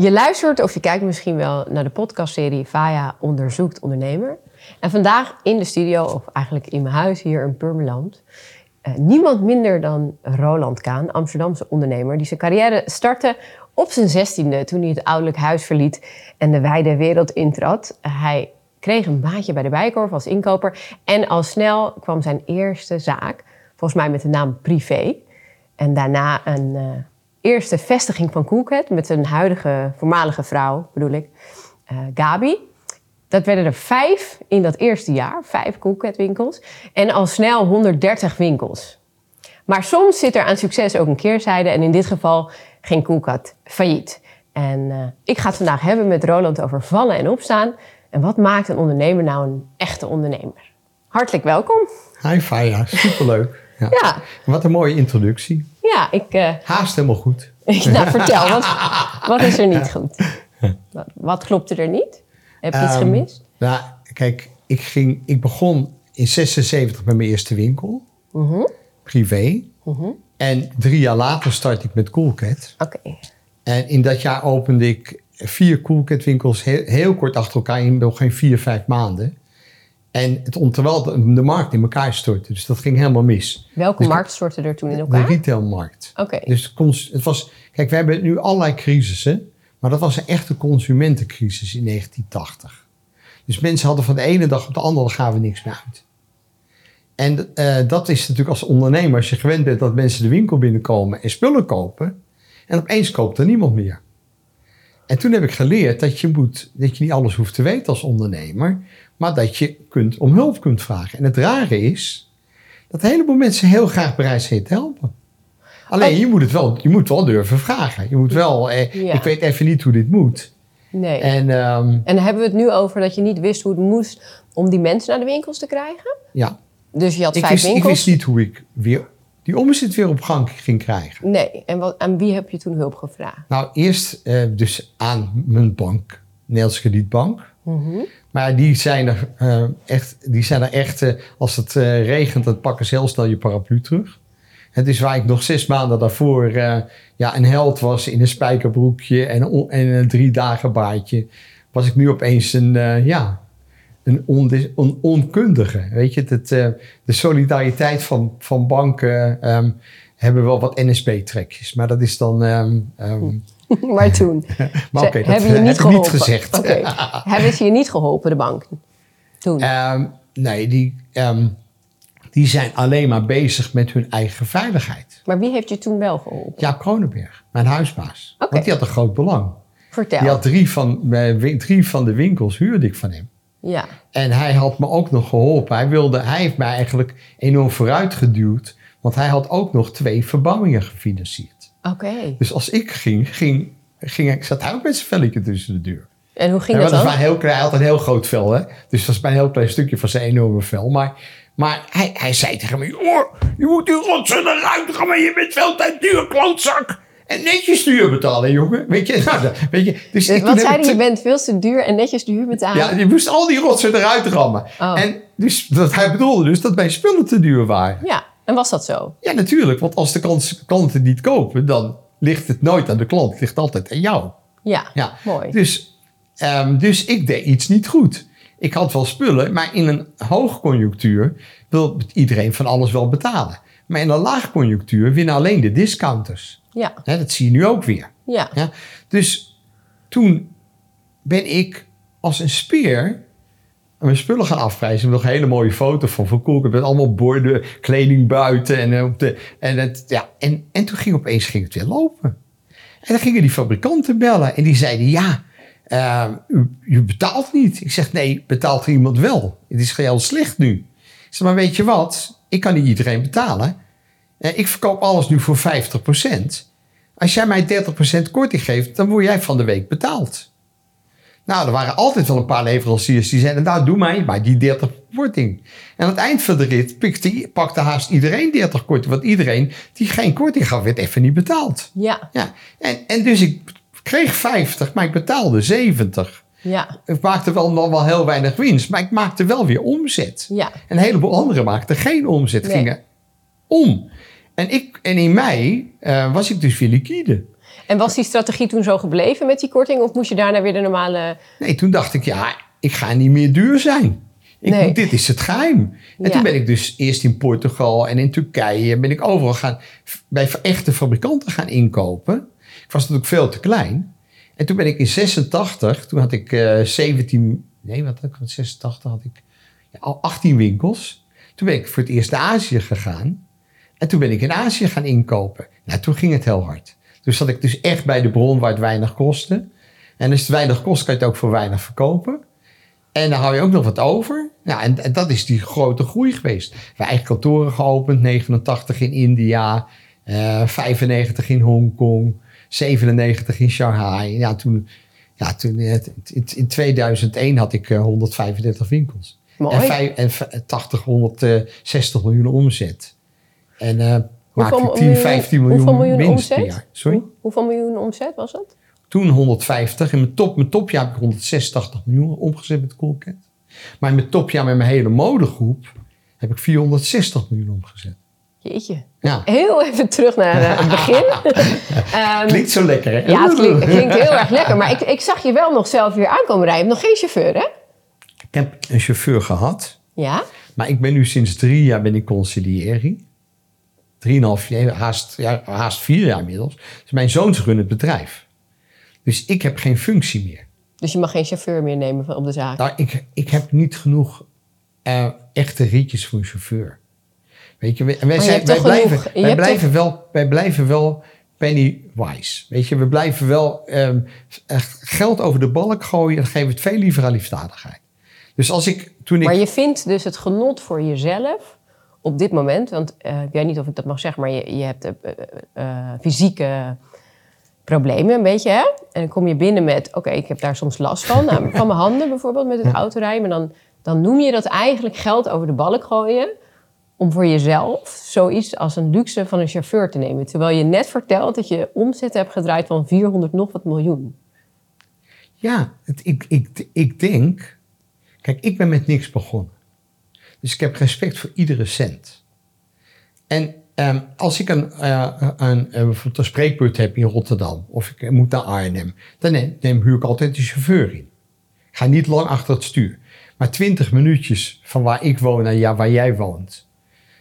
Je luistert of je kijkt misschien wel naar de podcastserie Vaya onderzoekt ondernemer. En vandaag in de studio, of eigenlijk in mijn huis hier in Purmerland, eh, niemand minder dan Roland Kaan, Amsterdamse ondernemer, die zijn carrière startte op zijn zestiende toen hij het ouderlijk huis verliet en de wijde wereld intrad. Hij kreeg een baantje bij de Bijkorf als inkoper en al snel kwam zijn eerste zaak, volgens mij met de naam Privé. En daarna een uh, eerste vestiging van Coolcat met zijn huidige voormalige vrouw, bedoel ik, uh, Gabi. Dat werden er vijf in dat eerste jaar, vijf Coolcat winkels. En al snel 130 winkels. Maar soms zit er aan succes ook een keerzijde. En in dit geval ging Coolcat failliet. En uh, ik ga het vandaag hebben met Roland over vallen en opstaan. En wat maakt een ondernemer nou een echte ondernemer? Hartelijk welkom. Hi Faya, superleuk. Ja. Ja. Wat een mooie introductie. Ja, ik... Uh, Haast helemaal goed. nou, vertel, wat, wat is er niet goed? Wat, wat klopte er niet? Heb je iets Ehm, gemist? Nou, kijk, ik, ging, ik begon in 76 met mijn eerste winkel. Mhm. Privé. En drie jaar later startte ik met Coolcat. Oké. En in dat jaar opende ik vier Coolcat winkels heel, heel kort achter elkaar in nog geen vier, vijf maanden. En het, terwijl de, de markt in elkaar stortte. Dus dat ging helemaal mis. Welke Dus markt stortte er toen in De elkaar? retailmarkt. Oké. Dus cons- het was, kijk, we hebben nu allerlei crisissen, maar dat was een echte consumentencrisis in 1980. Dus mensen hadden van de ene dag op de andere gaan we niks meer uit. En eh, dat is natuurlijk als ondernemer, als je gewend bent dat mensen de winkel binnenkomen en spullen kopen, en opeens koopt er niemand meer. En toen heb ik geleerd dat je, moet, dat je niet alles hoeft te weten als ondernemer, maar dat je kunt, om hulp kunt vragen. En het rare is dat een heleboel mensen heel graag bereid zijn te helpen. Alleen Oh. je, moet het wel, je moet wel durven vragen. Je moet wel, eh, Ja. ik weet even niet hoe dit moet. Nee. En, En ehm, dan hebben we het nu over dat je niet wist hoe het moest om die mensen naar de winkels te krijgen? ja, Dus je had ik vijf wist, ik winkels? wist niet hoe ik weer die omzet weer op gang ging krijgen. Nee. En wat, aan wie heb je toen hulp gevraagd? Nou, eerst eh, dus aan mijn bank, Nederlands Kredietbank. Mhm. Maar die zijn er eh, echt, die zijn er echt eh, als het eh, regent, dan pakken ze heel snel je paraplu terug. Het is waar ik nog zes maanden daarvoor ja, een held was in een spijkerbroekje en, een on- en een drie dagen baardje. Was ik nu opeens een, ja, een, een onkundige. Weet je, de solidariteit van, van banken ehm, hebben wel wat NSB-trekjes. Maar dat is dan... ehm, ehm, maar toen. maar oké, dat hebben je heb niet geholpen. niet gezegd. Oké. hebben ze je niet geholpen, de banken? Toen. Ehm, nee, die, ehm, die zijn alleen maar bezig met hun eigen veiligheid. Maar wie heeft je toen wel geholpen? Jaap Kronenberg, mijn huisbaas. Want die had een groot belang. Vertel. Die had drie van, eh, drie van de winkels huurde ik van hem. Ja. En hij had me ook nog geholpen. Hij, wilde, hij heeft mij eigenlijk enorm vooruit geduwd. Want hij had ook nog twee verbouwingen gefinancierd. Oké. Dus als ik ging, ging, ging ik, zat hij ook met zijn velletje tussen de deur. En hoe ging Ja, dat dan? was maar heel klein, hij had een heel groot vel, hè? Dus dat was maar een heel klein stukje van zijn enorme vel. Maar, maar hij, hij zei tegen me: "Joh, Je moet die rotsen eruit gaan, maar je bent veel te duur, klootzak. En netjes de huur betalen, jongen. Weet je, nou, weet je. Dus Dus ik- wat zei hij? Je bent veel te duur en netjes de huur betalen? Ja, je moest al die rotsen eruit rammen. Oh. En dus, dat, hij bedoelde dus dat mijn spullen te duur waren. Ja. En was dat zo? Ja, natuurlijk. Want als de klant- klanten niet kopen, dan ligt het nooit aan de klant. Het ligt altijd aan jou. Ja. Ja. Mooi. Dus, ehm, dus ik deed iets niet goed. Ik had wel spullen, maar in een hoogconjunctuur wil iedereen van alles wel betalen. Maar in een laagconjunctuur winnen alleen de discounters. Ja. Dat zie je nu ook weer. Ja. Ja? Dus toen ben ik als een speer mijn spullen gaan afprijzen. Ik heb nog een hele mooie foto van Van Koelken met allemaal borden, kleding buiten. En, eh, op de, en, het, ja, en, en toen ging opeens ging het weer lopen. En dan gingen die fabrikanten bellen en die zeiden ja, eh, u, u betaalt niet. Ik zeg nee, betaalt iemand wel. Het is heel slecht nu. Ik zeg maar weet je wat, ik kan niet iedereen betalen. Eh, ik verkoop alles nu voor 50%. Als jij mij 30% korting geeft, dan word jij van de week betaald. Nou, er waren altijd wel een paar leveranciers die zeiden, nou doe mij maar die 30 korting. En aan het eind van de rit pikte, pakte haast iedereen 30 korting. Want iedereen die geen korting gaf, werd even niet betaald. Ja. Ja. En, en dus ik kreeg 50, maar ik betaalde 70. Ja. Ik maakte wel nog wel heel weinig winst, maar ik maakte wel weer omzet. Ja. En een heleboel anderen maakten geen omzet, Nee. gingen om. En, ik, en in mei eh, was ik dus weer liquide. En was die strategie toen zo gebleven met die korting? Of moest je daarna weer de normale... Nee, toen dacht ik, ja, ik ga niet meer duur zijn. Ik, Nee. Dit is het geheim. En Ja. toen ben ik dus eerst in Portugal en in Turkije... ben ik overal gaan, bij echte fabrikanten gaan inkopen. Ik was natuurlijk veel te klein. En toen ben ik in 86, toen had ik eh 17... Nee, wat had ik? In 86 had ik ja, al 18 winkels. Toen ben ik voor het eerst naar Azië gegaan. En toen ben ik in Azië gaan inkopen. Nou, toen ging het heel hard. Toen zat ik dus echt bij de bron waar het weinig kostte. En als het weinig kost, kan je het ook voor weinig verkopen. En dan hou je ook nog wat over. Ja, en, en dat is die grote groei geweest. We eigen kantoren geopend, 89 in India, eh 95 in Hongkong, 97 in Shanghai. Ja, toen, ja, toen eh, in, in 2001 had ik eh, 135 winkels. Mooi. En, vijf- en v- 80, 160 miljoen omzet. En maakte ik 10, miljoen- 15 miljoen, hoeveel miljoen winst per omzet? jaar. Sorry? Hoe- hoeveel miljoen omzet was dat? Toen 150. In mijn, top, mijn topjaar heb ik 186 miljoen omgezet met Coolcat. Maar in mijn topjaar met mijn hele modegroep heb ik 460 miljoen omgezet. Jeetje. Ja, Heel even terug naar eh, het begin. Ehm, klinkt zo lekker hè? ja, het klinkt, het klinkt heel erg lekker. Maar ik, ik zag je wel nog zelf weer aankomen rijden. Je hebt nog geen chauffeur, hè? Ik heb een chauffeur gehad. Ja. Maar ik ben nu sinds drie jaar ben ik conciliëring. Drieënhalf jaar, haast, ja, haast vier jaar inmiddels. Dus mijn zoons runnen het bedrijf. Dus ik heb geen functie meer. Dus je mag geen chauffeur meer nemen op de zaak. Nou, ik, ik heb niet genoeg eh, echte ritjes voor een chauffeur. Weet je, wij, wij, zijn, wij, blijven, genoeg- wij, blijven wel, wij blijven wel pennywise. Weet je, we blijven wel echt geld over de balk gooien en geven het veel liever aan liefdadigheid. Dus als ik toen ik. Maar je vindt dus het genot voor jezelf op dit moment, want eh, ik weet niet of ik dat mag zeggen, maar je, je hebt eh, eh, fysieke problemen een beetje, hè? En dan kom je binnen met, oké, ik heb daar soms last van, nou, van mijn handen bijvoorbeeld met het autorijden, maar dan, dan noem je dat eigenlijk geld over de balk gooien om voor jezelf zoiets als een luxe van een chauffeur te nemen. Terwijl je net vertelt dat je omzet hebt gedraaid van 400 nog wat miljoen. Ja, het, ik, ik, ik denk. Kijk, ik ben met niks begonnen. Dus ik heb respect voor iedere cent. En ehm, als ik een, eh, een, eh, een spreekbeurt heb in Rotterdam. of ik moet naar Arnhem. dan neem, neem, huur ik altijd een chauffeur in. Ik ga niet lang achter het stuur. Maar twintig minuutjes van waar ik woon naar ja, waar jij woont.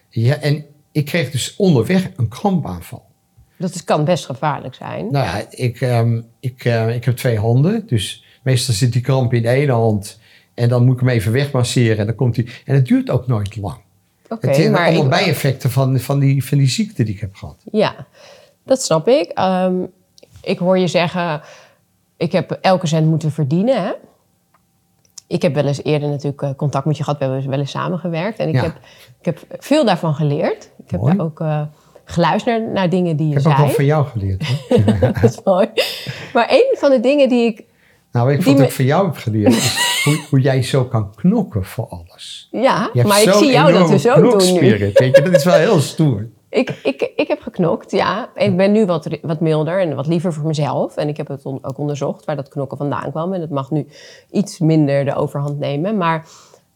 Ja, en ik kreeg dus onderweg een krampaanval. Dat is, kan best gevaarlijk zijn. Nou ja, ik, ehm, ik, eh, ik heb twee handen. Dus meestal zit die kramp in de ene hand. En dan moet ik hem even wegmasseren. En dan komt hij. En het duurt ook nooit lang. Oké, het zijn maar allemaal bijeffecten van, van, die, van die ziekte die ik heb gehad. Ja, dat snap ik. Ehm, ik hoor je zeggen, ik heb elke cent moeten verdienen. Hè? Ik heb wel eens eerder natuurlijk eh, contact met je gehad. We hebben wel eens samengewerkt. En ik, Ja. heb, ik heb veel daarvan geleerd. Ik heb daar ook eh, geluisterd naar, naar dingen die je Ik heb ook zei. wel van jou geleerd. Dat is mooi. Maar een van de dingen die ik... nou, ik wat me- ik van jou heb geleerd hoe, hoe jij zo kan knokken voor alles. Ja, maar ik zie jou dat dus ook doen nu. knokspirit, Weet je? Dat is wel heel stoer. Ik, ik, ik heb geknokt, ja. Ik ben nu wat, wat milder en wat liever voor mezelf. En ik heb het on- ook onderzocht waar dat knokken vandaan kwam. En het mag nu iets minder de overhand nemen. Maar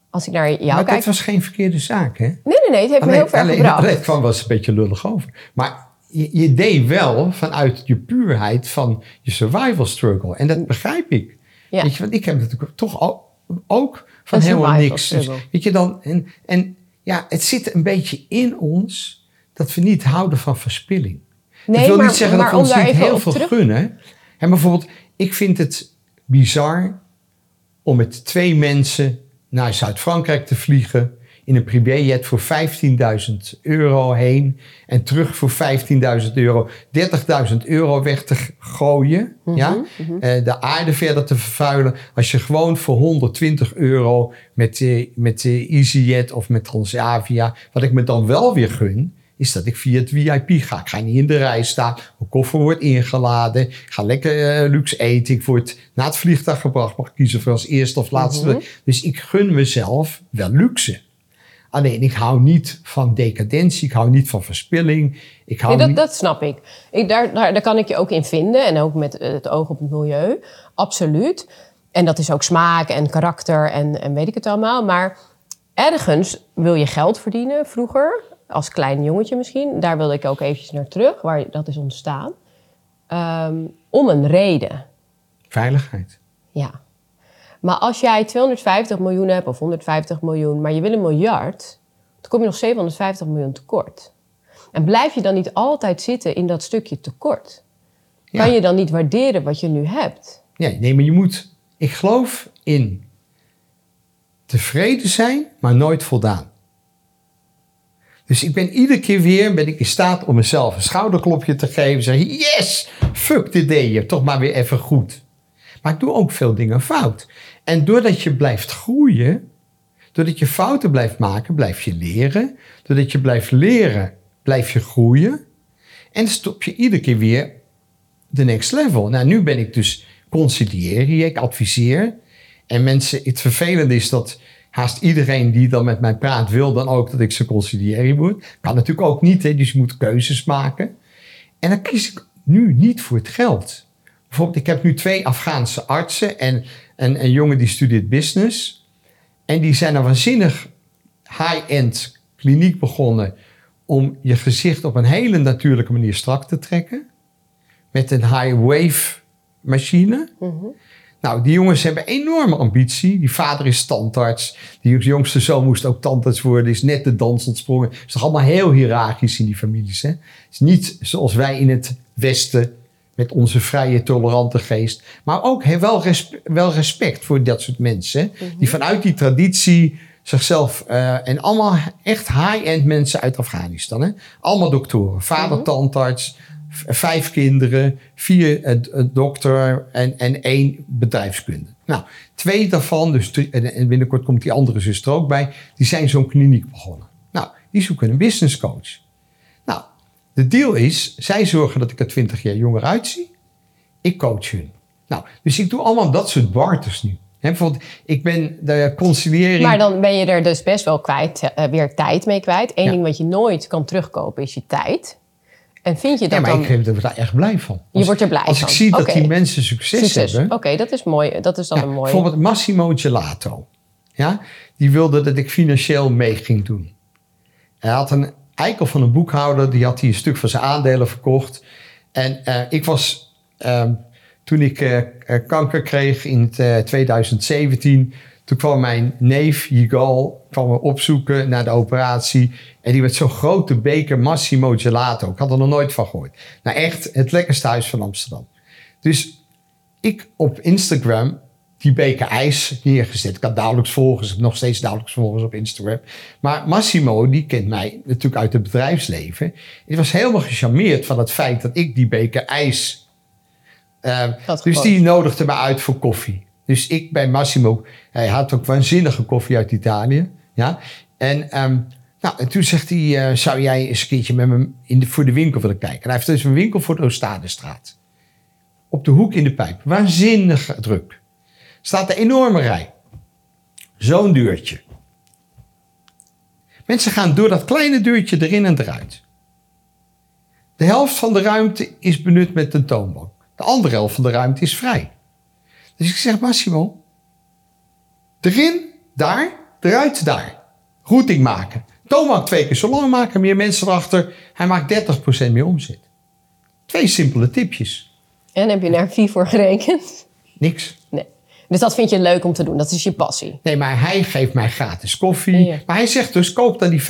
als ik naar jou maar kijk... dat was geen verkeerde zaak, hè? Nee, nee, nee. Het heeft me heel ver alleen, gebracht. alleen, het kwam wel eens een beetje lullig over. Maar je, je deed wel vanuit je puurheid van je survival struggle. En dat begrijp ik. Ja. Weet je, want ik heb natuurlijk toch ook, ook van helemaal niks. Dus, weet je dan, en, en ja, het zit een beetje in ons dat we niet houden van verspilling. Nee, dat wil maar- niet zeggen dat we ons niet heel veel terug- gunnen. En bijvoorbeeld, ik vind het bizar om met twee mensen naar Zuid-Frankrijk te vliegen in een privéjet voor 15.000 euro heen en terug voor 15.000 euro, 30.000 euro weg te gooien, Mhm, ja? Eh, de aarde verder te vervuilen, als je gewoon voor 120 euro met, de met de EasyJet of met Transavia, wat ik me dan wel weer gun, is dat ik via het VIP ga. Ik ga niet in de rij staan, mijn koffer wordt ingeladen, ik ga lekker luxe eten, ik word naar het vliegtuig gebracht, mag kiezen voor als eerste of laatste. Mhm. Dus ik gun mezelf wel luxe. Alleen ik hou niet van decadentie, ik hou niet van verspilling. Ik hou Nee, dat, niet... dat snap ik. ik daar, daar, daar kan ik je ook in vinden. En ook met eh, het oog op het milieu. Absoluut. En dat is ook smaak en karakter en, en weet ik het allemaal. Maar ergens wil je geld verdienen vroeger. Als klein jongetje misschien. Daar wilde ik ook eventjes naar terug. Waar dat is ontstaan. ehm, om een reden. Veiligheid. Ja. Maar als jij 250 miljoen hebt of 150 miljoen, maar je wil een miljard, dan kom je nog 750 miljoen tekort. En blijf je dan niet altijd zitten in dat stukje tekort? Ja. Kan je dan niet waarderen wat je nu hebt? Nee, nee, maar je moet... Ik geloof in tevreden zijn, maar nooit voldaan. Dus ik ben iedere keer weer ben ik in staat om mezelf een schouderklopje te geven. Zeggen, yes, fuck, dit deed je. Toch maar weer even goed. Maar ik doe ook veel dingen fout. En doordat je blijft groeien, doordat je fouten blijft maken, blijf je leren. Doordat je blijft leren, blijf je groeien. En stop je iedere keer weer de next level. Nou, nu ben ik dus conciliëren ik adviseer. En mensen, het vervelende is dat haast iedereen die dan met mij praat, wil dan ook dat ik zijn conciliëren moet. Kan natuurlijk ook niet, hè, dus je moet keuzes maken. En dan kies ik nu niet voor het geld. Bijvoorbeeld, ik heb nu twee Afghaanse artsen en een, een jongen die studeert business. En die zijn een waanzinnig high-end kliniek begonnen om je gezicht op een hele natuurlijke manier strak te trekken. Met een high-wave machine. Nou, die jongens hebben enorme ambitie. Die vader is tandarts. Die jongste zoon moest ook tandarts worden. Is net de dans ontsprongen. Het is toch allemaal heel hiërarchisch in die families. Hè? Het is niet zoals wij in het Westen met onze vrije, tolerante geest. Maar ook he, wel, respe- wel respect voor dat soort mensen. Die vanuit die traditie zichzelf... eh, en allemaal echt high-end mensen uit Afghanistan. Hè? Allemaal doktoren. Vader tandarts, v- vijf kinderen, vier eh, dokter en, en één bedrijfskunde. Nou, twee daarvan, dus en, en binnenkort komt die andere zus er ook bij... die zijn zo'n kliniek begonnen. Nou, die zoeken een business coach. Nou, de deal is, zij zorgen dat ik er 20 jaar jonger uitzie. Ik coach hun. Nou, dus ik doe allemaal dat soort barters nu. Hè, bijvoorbeeld, ik ben de conciliëring... Maar dan ben je er dus best wel kwijt, eh, weer tijd mee kwijt. Eén Ja. ding wat je nooit kan terugkopen is je tijd. En vind je dat ja, maar dan... ik word daar echt blij van. Je wordt er blij als van. ik zie dat die mensen succes, Succes. hebben... Oké, dat is mooi. Dat is dan Ja, een mooie... Bijvoorbeeld Massimo Gelato. Ja, die wilde dat ik financieel mee ging doen. Hij had een eikel van een boekhouder. Die had hij een stuk van zijn aandelen verkocht. En eh, ik was... ehm, toen ik eh, eh, kanker kreeg in het, eh, 2017... Toen kwam mijn neef, Yigal, kwam me opzoeken naar de operatie. En die werd zo'n grote beker Massimo Gelato. Ik had er nog nooit van gehoord. Nou echt het lekkerste huis van Amsterdam. Dus ik op Instagram die beker ijs neergezet. Ik had dagelijks volgers, ik heb nog steeds dagelijks volgers op Instagram. Maar Massimo, die kent mij natuurlijk uit het bedrijfsleven. Ik was helemaal gecharmeerd van het feit dat ik die beker ijs... Had dus die nodigde me uit voor koffie. Dus ik bij Massimo, hij had ook waanzinnige koffie uit Italië. Ja? En, ehm, nou, en toen zegt hij, eh, zou jij eens een keertje met me in de, voor de winkel willen kijken? En hij heeft dus een winkel voor de Oostadestraat op de hoek in de pijp. Waanzinnig druk. Staat een enorme rij. Zo'n deurtje. Mensen gaan door dat kleine deurtje erin en eruit. De helft van de ruimte is benut met een toonbank. De andere helft van de ruimte is vrij. Dus ik zeg, Massimo, erin, daar, eruit, daar. Routing maken. Toonbank twee keer zo lang maken, meer mensen erachter. Hij maakt 30% meer omzet. Twee simpele tipjes. En heb je daar een fee voor gerekend? Niks. Dus dat vind je leuk om te doen. Dat is je passie. Nee, maar hij geeft mij gratis koffie. Ja. Maar hij zegt dus, koop dan die 25%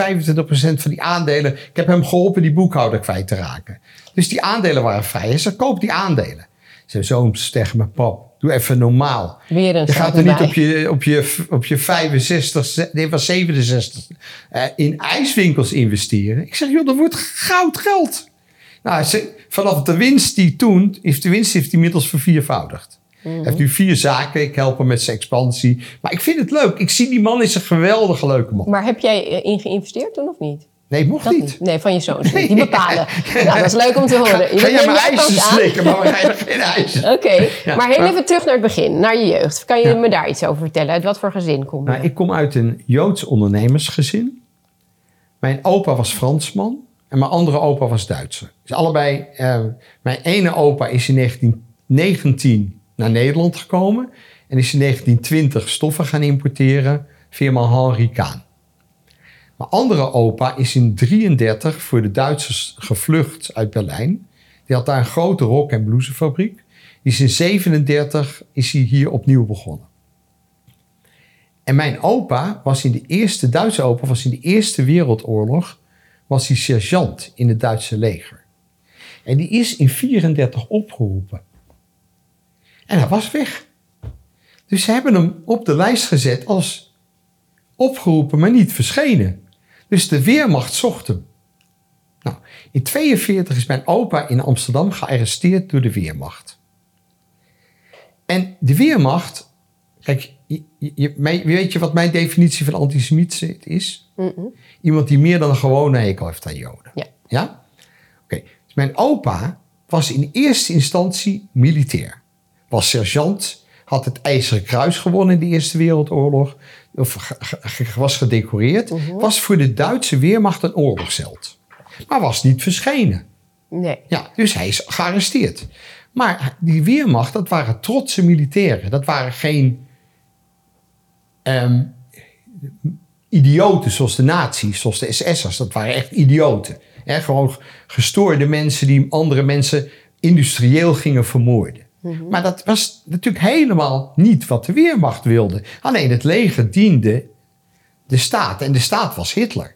van die aandelen. Ik heb hem geholpen die boekhouder kwijt te raken. Dus die aandelen waren vrij. Hij zegt, koop die aandelen. Zijn zoon tegen mijn pap, doe even normaal. Weer een Je gaat er niet op je, op je, op je 65, nee, was 67, eh, in ijswinkels investeren. Ik zeg, joh, dat wordt goud geld. Nou, ze- vanaf de winst die toen, is de winst heeft hij inmiddels verviervoudigd. Hij heeft nu vier zaken, ik help hem met zijn expansie. Maar ik vind het leuk. Ik zie die man is een geweldige leuke man. Maar heb jij eh, in geïnvesteerd toen of niet? Nee, mocht Dat niet. Nee, van je niet. Die bepalen. Nou, dat is leuk om te horen. Ga, Je ga jij ook aan. slikken, maar we rijden geen ijzer. Oké, Ja, maar heel maar- even terug naar het begin, naar je jeugd. Kan je Ja. me daar iets over vertellen? Uit wat voor gezin kom je? Nou, ik kom uit een Joods ondernemersgezin. Mijn opa was Fransman en mijn andere opa was Duitser. Dus allebei, eh, mijn ene opa is in 1919 naar Nederland gekomen en is in 1920 stoffen gaan importeren, firma Henri Kaan. Mijn andere opa is in 33 voor de Duitsers gevlucht uit Berlijn Die had daar een grote rock- en blousefabriek. Is in 37 is hij hier opnieuw begonnen. En mijn opa was in de eerste, Duitse opa was in de Eerste Wereldoorlog, was hij sergeant in het Duitse leger. En die is in 34 opgeroepen. En hij was weg. Dus ze hebben hem op de lijst gezet als opgeroepen, maar niet verschenen. Dus de Weermacht zocht hem. Nou, in 42 is mijn opa in Amsterdam gearresteerd door de Weermacht. En de Weermacht, kijk, je, je, weet je wat mijn definitie van antisemiet is? Iemand die meer dan een gewone hekel heeft aan Joden. Ja. Ja? Oké. Dus mijn opa was in eerste instantie militair. Was sergeant, had het IJzeren Kruis gewonnen in de Eerste Wereldoorlog. Of was gedecoreerd. Was voor de Duitse Weermacht een oorlogsheld. Maar was niet verschenen. Nee. Ja, dus hij is gearresteerd. Maar die Weermacht, dat waren trotse militairen. Dat waren geen um, idioten zoals de nazi's, zoals de SS'ers. Dat waren echt idioten. He, gewoon gestoorde mensen die andere mensen industrieel gingen vermoorden. Mhm. Maar dat was natuurlijk helemaal niet wat de Weermacht wilde. Alleen het leger diende de staat en de staat was Hitler.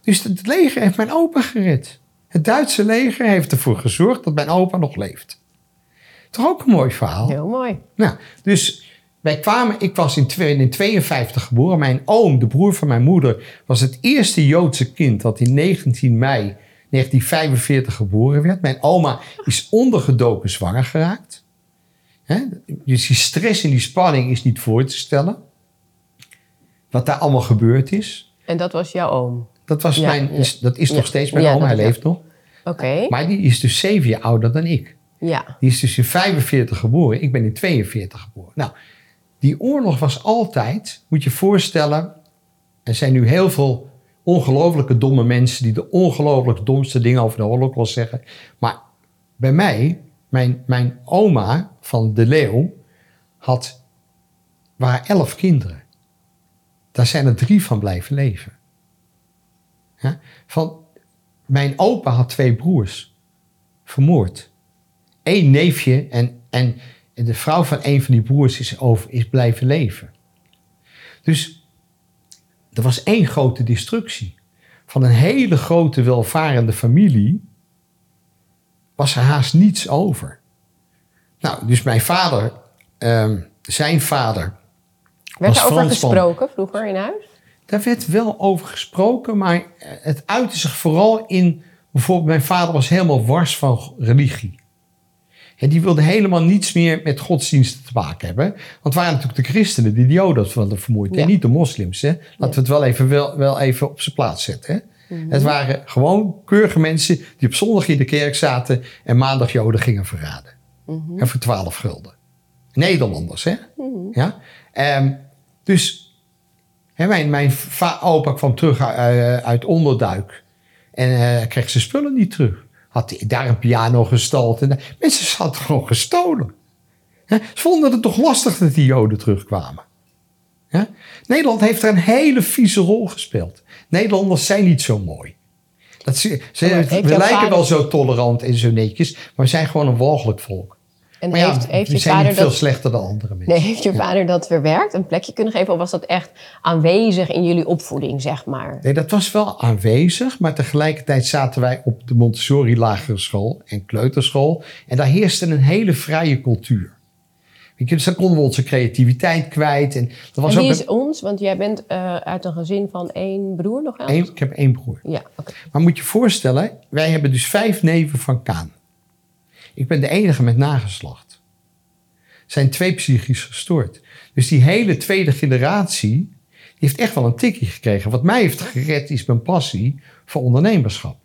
Dus het leger heeft mijn opa gered. Het Duitse leger heeft ervoor gezorgd dat mijn opa nog leeft. Toch ook een mooi verhaal? Heel mooi. Nou, dus wij kwamen, ik was in 1952 geboren. Mijn oom, de broer van mijn moeder, was het eerste Joodse kind dat in 19 mei 1945 geboren werd. Mijn oma is ondergedoken zwanger geraakt. Dus die stress en die spanning is niet voor te stellen. Wat daar allemaal gebeurd is. En dat was jouw oom? Dat, was mijn, is, dat is nog steeds mijn oom, hij leeft nog. Oké. Maar die is dus zeven jaar ouder dan ik. Ja. Die is dus in 45 geboren, ik ben in 42 geboren. Nou, die oorlog was altijd, moet je voorstellen, er zijn nu heel veel ongelooflijke domme mensen die de ongelooflijk domste dingen over de holocaust zeggen. Maar bij mij, mijn, mijn oma van de Leeuw, had, waren elf kinderen. Daar zijn er drie van blijven leven. Van, mijn opa had twee broers vermoord. Eén neefje en, en de vrouw van een van die broers is, over, is blijven leven. Dus er was één grote destructie. Van een hele grote welvarende familie was er haast niets over. Nou, dus mijn vader, um, zijn vader. Werd er over gesproken vroeger in huis? Daar werd wel over gesproken, maar het uitte zich vooral in. Bijvoorbeeld, mijn vader was helemaal wars van religie. En die wilde helemaal niets meer met godsdiensten te maken hebben. Want het waren natuurlijk de christenen die de joden hadden vermoord. En niet de moslims. Hè? Laten we het wel even, wel, wel even op zijn plaats zetten. Hè? Mhm. Het waren gewoon keurige mensen die op zondag in de kerk zaten en maandag joden gingen verraden. Mhm. En voor twaalf gulden. Nederlanders, hè? Mhm. Ja? Um, dus hè, mijn, mijn opa kwam terug uit, uit onderduik en uh, kreeg zijn spullen niet terug had hij daar een piano gestald. En mensen hadden gewoon gestolen. Ze vonden het toch lastig dat die Joden terugkwamen. Nederland heeft er een hele vieze rol gespeeld. Nederlanders zijn niet zo mooi. Dat ze, we lijken wel zo tolerant en zo netjes, maar we zijn gewoon een walgelijk volk. En maar heeft, heeft je zijn vader veel slechter dan andere mensen. Nee, heeft je vader dat verwerkt, een plekje kunnen geven? Of was dat echt aanwezig in jullie opvoeding, zeg maar? Nee, dat was wel aanwezig. Maar tegelijkertijd zaten wij op de Montessori lagere school en kleuterschool. En daar heerste een hele vrije cultuur. Weet je, dus dan konden we onze creativiteit kwijt. En, dat was en wie is ons? Want jij bent uh, uit een gezin van één broer nog aan? ik heb één broer. Ja, okay. Maar moet je voorstellen, wij hebben dus vijf neven van Kaan. Ik ben de enige met nageslacht. Zijn twee psychisch gestoord. Dus die hele tweede generatie die heeft echt wel een tikje gekregen. Wat mij heeft gered is mijn passie voor ondernemerschap.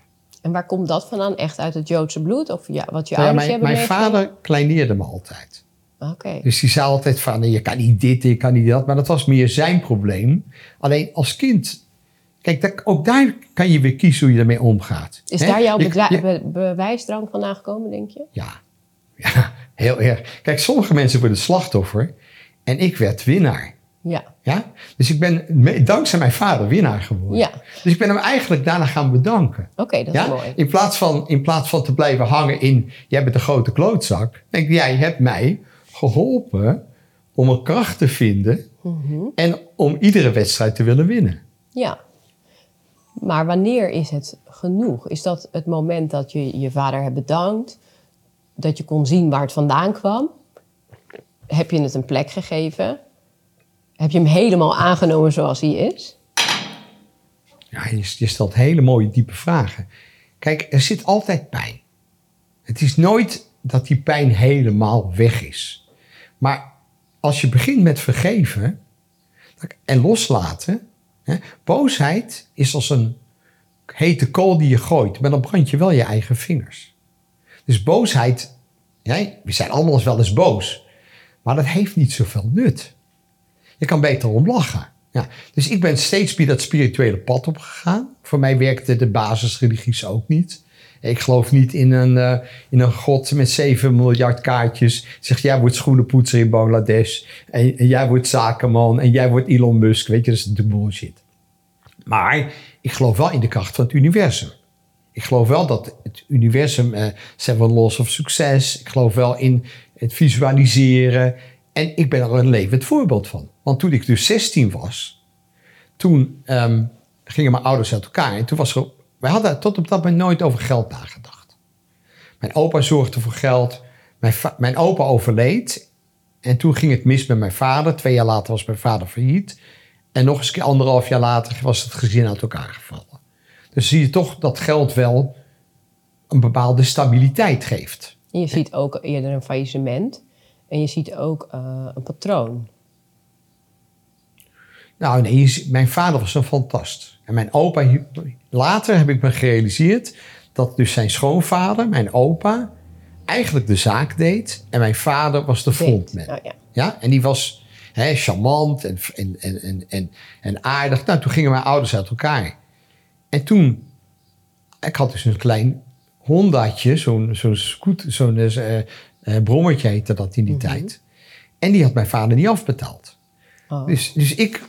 En waar komt dat vandaan? Echt uit het Joodse bloed? Of ja, wat je nou ouders mijn, hebben Mijn vader kleineerde me altijd. Oké. Dus die zei altijd van, je kan niet dit, je kan niet dat. Maar dat was meer zijn probleem. Alleen als kind Kijk, ook daar kan je weer kiezen hoe je ermee omgaat. Is daar jouw je, bewijsdrang vandaan gekomen, denk je? Ja. ja, heel erg. Kijk, sommige mensen worden slachtoffer en ik werd winnaar. Ja. Ja? Dus ik ben dankzij mijn vader winnaar geworden. Ja. Dus ik ben hem eigenlijk daarna gaan bedanken. Oké, dat is Ja? mooi. In, plaats van, in plaats van te blijven hangen in, jij bent een grote klootzak. Denk ik, jij hebt mij geholpen om een kracht te vinden Mhm. en om iedere wedstrijd te willen winnen. Ja. Maar wanneer is het genoeg? Is dat het moment dat je je vader hebt bedankt? Dat je kon zien waar het vandaan kwam? Heb je het een plek gegeven? Heb je hem helemaal aangenomen zoals hij is? Ja, je, je stelt hele mooie, diepe vragen. Kijk, er zit altijd pijn. Het is nooit dat die pijn helemaal weg is. Maar als je begint met vergeven en loslaten. Boosheid is als een hete kool die je gooit, maar dan brand je wel je eigen vingers. Dus boosheid, ja, we zijn allemaal wel eens boos, maar dat heeft niet zoveel nut. Je kan beter om lachen. Ja, dus ik ben steeds meer dat spirituele pad opgegaan. Voor mij werkte de basisreligies ook niet. Ik geloof niet in een, eh, in een god met 7 miljard kaartjes. Zegt, jij wordt schoenenpoetser in Bangladesh. En, jij wordt zakenman. En jij wordt Elon Musk. Weet je, dat is natuurlijk bullshit. Maar ik geloof wel in de kracht van het universum. Ik geloof wel dat het universum, eh seven laws of success. Ik geloof wel in het visualiseren. En ik ben er een levend voorbeeld van. Want toen ik dus 16 was, toen ehm, gingen mijn ouders uit elkaar. En toen was er, wij hadden tot op dat moment nooit over geld nagedacht. Mijn opa zorgde voor geld. Mijn, mijn opa overleed. En toen ging het mis met mijn vader. Twee jaar later was mijn vader failliet. En nog eens een keer anderhalf jaar later was het gezin uit elkaar gevallen. Dus zie je toch dat geld wel een bepaalde stabiliteit geeft. En je ziet ook eerder een faillissement. En je ziet ook eh, een patroon. Nou nee, mijn vader was een fantast. En mijn opa, later heb ik me gerealiseerd dat dus zijn schoonvader, mijn opa, eigenlijk de zaak deed. En mijn vader was de frontman. Oh, ja. Ja, en die was hè, charmant en, en, en, en, en, en aardig. Nou, toen gingen mijn ouders uit elkaar. En toen, ik had dus een klein Hondaatje, zo'n zo'n scooter, zo'n brommertje heette dat in die tijd. En die had mijn vader niet afbetaald. Oh. Dus, dus ik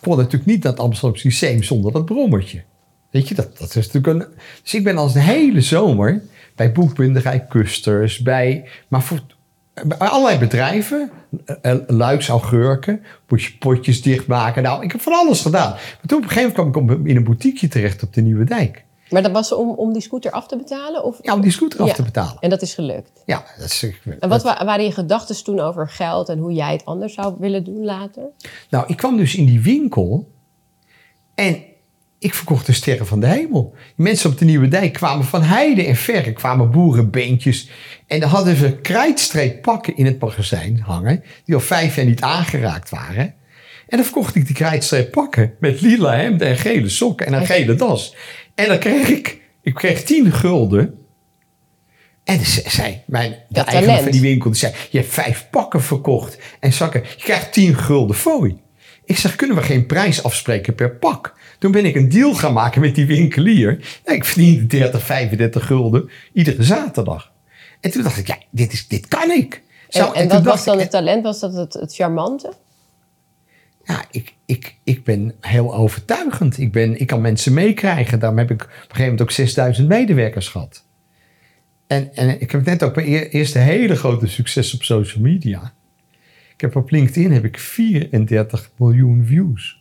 kon natuurlijk niet het Amsterdam Lyceum zonder dat brommertje. Weet je, dat, dat is natuurlijk een... Dus ik ben als de hele zomer bij boekbinderij Kusters, bij... Maar voor, bij allerlei bedrijven, eh, eh, luiks augurken, potje, potjes dichtmaken. Nou, ik heb van alles gedaan. Maar toen op een gegeven moment kwam ik in een boutiqueje terecht op de Nieuwe Dijk. Maar dat was om, om die scooter af te betalen? Of? Ja, om die scooter af Ja. te betalen. En dat is gelukt. Ja, dat is... En wat wa- waren je gedachten toen over geld en hoe jij het anders zou willen doen later? Nou, ik kwam dus in die winkel en ik verkocht de sterren van de hemel. Die mensen op de Nieuwe Dijk kwamen van heide en verre, kwamen boerenbeentjes. En dan hadden ze krijtstreep pakken in het magazijn hangen, die al vijf jaar niet aangeraakt waren. En dan verkocht ik die krijtstreep pakken met lila hemden en gele sokken en een gele das. En dan kreeg ik, ik kreeg tien gulden. En ze zei, mijn, de Dat eigenaar talent. van die winkel, die zei, je hebt vijf pakken verkocht en zakken. Je krijgt tien gulden fooi. Ik zeg, kunnen we geen prijs afspreken per pak? Toen ben ik een deal gaan maken met die winkelier. Ik verdiende 30, 35 gulden iedere zaterdag. En toen dacht ik, ja, dit, is, dit kan ik. Zo, En, en dacht was dan ik, het talent? Was dat het, het charmante? Ja, ik, ik, ik ben heel overtuigend. Ik, ben, ik kan mensen meekrijgen. Daarom heb ik op een gegeven moment ook 6000 medewerkers gehad. En, en ik heb net ook mijn eer- eerste hele grote succes op social media. Ik heb op LinkedIn heb ik 34 miljoen views.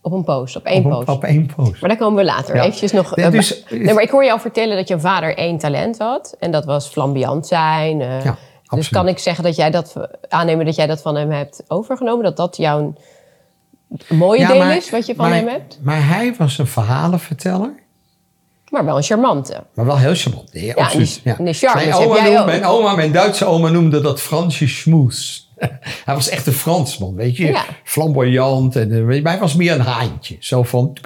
Op een post, op één op, een- post. op één post. Maar daar komen we later. Ja. Eventjes nog... Nee, eh, dus- nee, maar ik hoor jou vertellen dat je vader één talent had. En dat was flamboyant zijn. eh. Ja, dus kan ik zeggen dat jij dat... Aannemen dat jij dat van hem hebt overgenomen? Dat dat jouw mooie Ja, deel maar- is, wat je van maar- hem hebt? Maar hij was een verhalenverteller. Maar wel een charmante. Maar wel heel charmant. Nee, absoluut. charme mijn, oma noemde- mijn oma, mijn Duitse oma noemde dat Fransje schmoes. hij was echt een Fransman, weet je. Ja. Flamboyant. En, eh, maar hij was meer een haantje. Zo van.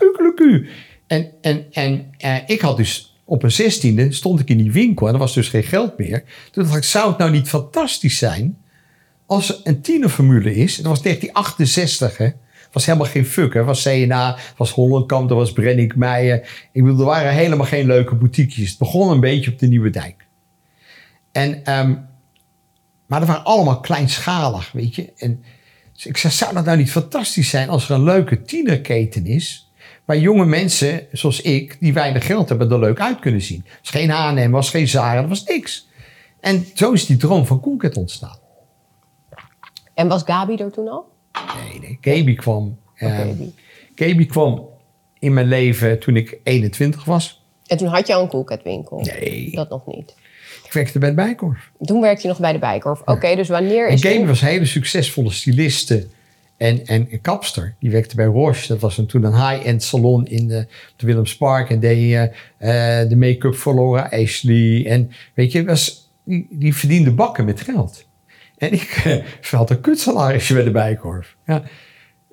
En, en, en eh, ik had dus op een zestiende stond ik in die winkel en er was dus geen geld meer. Toen dacht ik, zou het nou niet fantastisch zijn als er een tienerformule is. Het was 1968, hè. Was helemaal geen fuck. Het was CNA, was Hollandkamp, er was Brennick Meijer. Ik bedoel, er waren helemaal geen leuke boutiquejes. Het begon een beetje op de Nieuwe Dijk. En, ehm, maar er waren allemaal kleinschalig, weet je. En Dus ik zei, zou dat nou niet fantastisch zijn als er een leuke tienerketen is... waar jonge mensen, zoals ik, die weinig geld hebben, er leuk uit kunnen zien. Het was geen H&M, was geen Zara, dat was niks. En zo is die droom van Coolcat ontstaan. En was Gabi er toen al? Nee, nee. Kwam, Of eh, Gaby? Gaby kwam in mijn leven toen ik 21 was. En toen had je al een koelketwinkel? Nee, Dat nog niet. ik werkte bij de Bijkorf. Toen werkte je nog bij de Bijkorf. Oké, dus wanneer En is... Gaby was een hele succesvolle styliste en, en kapster. Die werkte bij Roche. Dat was een, toen een high-end salon in de, de Willemspark. En deed eh, de make-up voor Laura Ashley. En weet je, was, die, die verdiende bakken met geld. En ik eh, had een kutsalarisje bij de Bijkorf. Ja.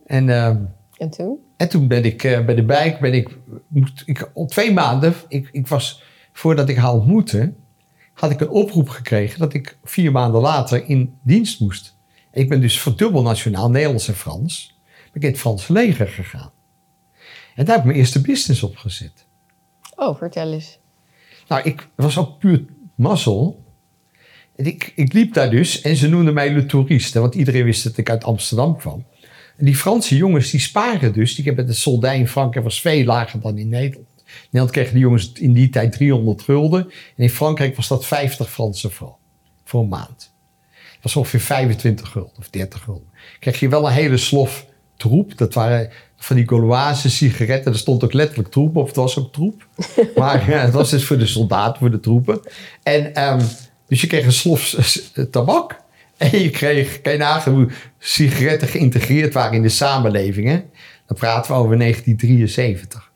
En... ehm, En toen? En toen ben ik eh, bij de bijk, ben ik, moest, ik al twee maanden, ik, ik was, voordat ik haar ontmoette, had ik een oproep gekregen dat ik vier maanden later in dienst moest. Ik ben dus voor dubbel nationaal, Nederlands en Frans, ben ik in het Franse leger gegaan. En daar heb ik mijn eerste business opgezet. Oh, vertel eens. Nou, ik was ook puur mazzel. En ik, ik liep daar dus en ze noemden mij le touriste, want iedereen wist dat ik uit Amsterdam kwam. En die Franse jongens die sparen dus. Die hebben de soldij in Frankrijk was veel lager dan in Nederland. In Nederland kregen die jongens in die tijd 300 gulden. En in Frankrijk was dat 50 Franse francs voor een maand. Dat was ongeveer 25 gulden of 30 gulden. Kreeg je wel een hele slof troep. Dat waren van die Gauloise sigaretten. Er stond ook letterlijk troep op. Het was ook troep. Maar ja, het was dus voor de soldaten, voor de troepen. En ehm, dus je kreeg een slof tabak. En je kreeg, kan je hoe sigaretten geïntegreerd waren in de samenleving. Dan praten we over 1973.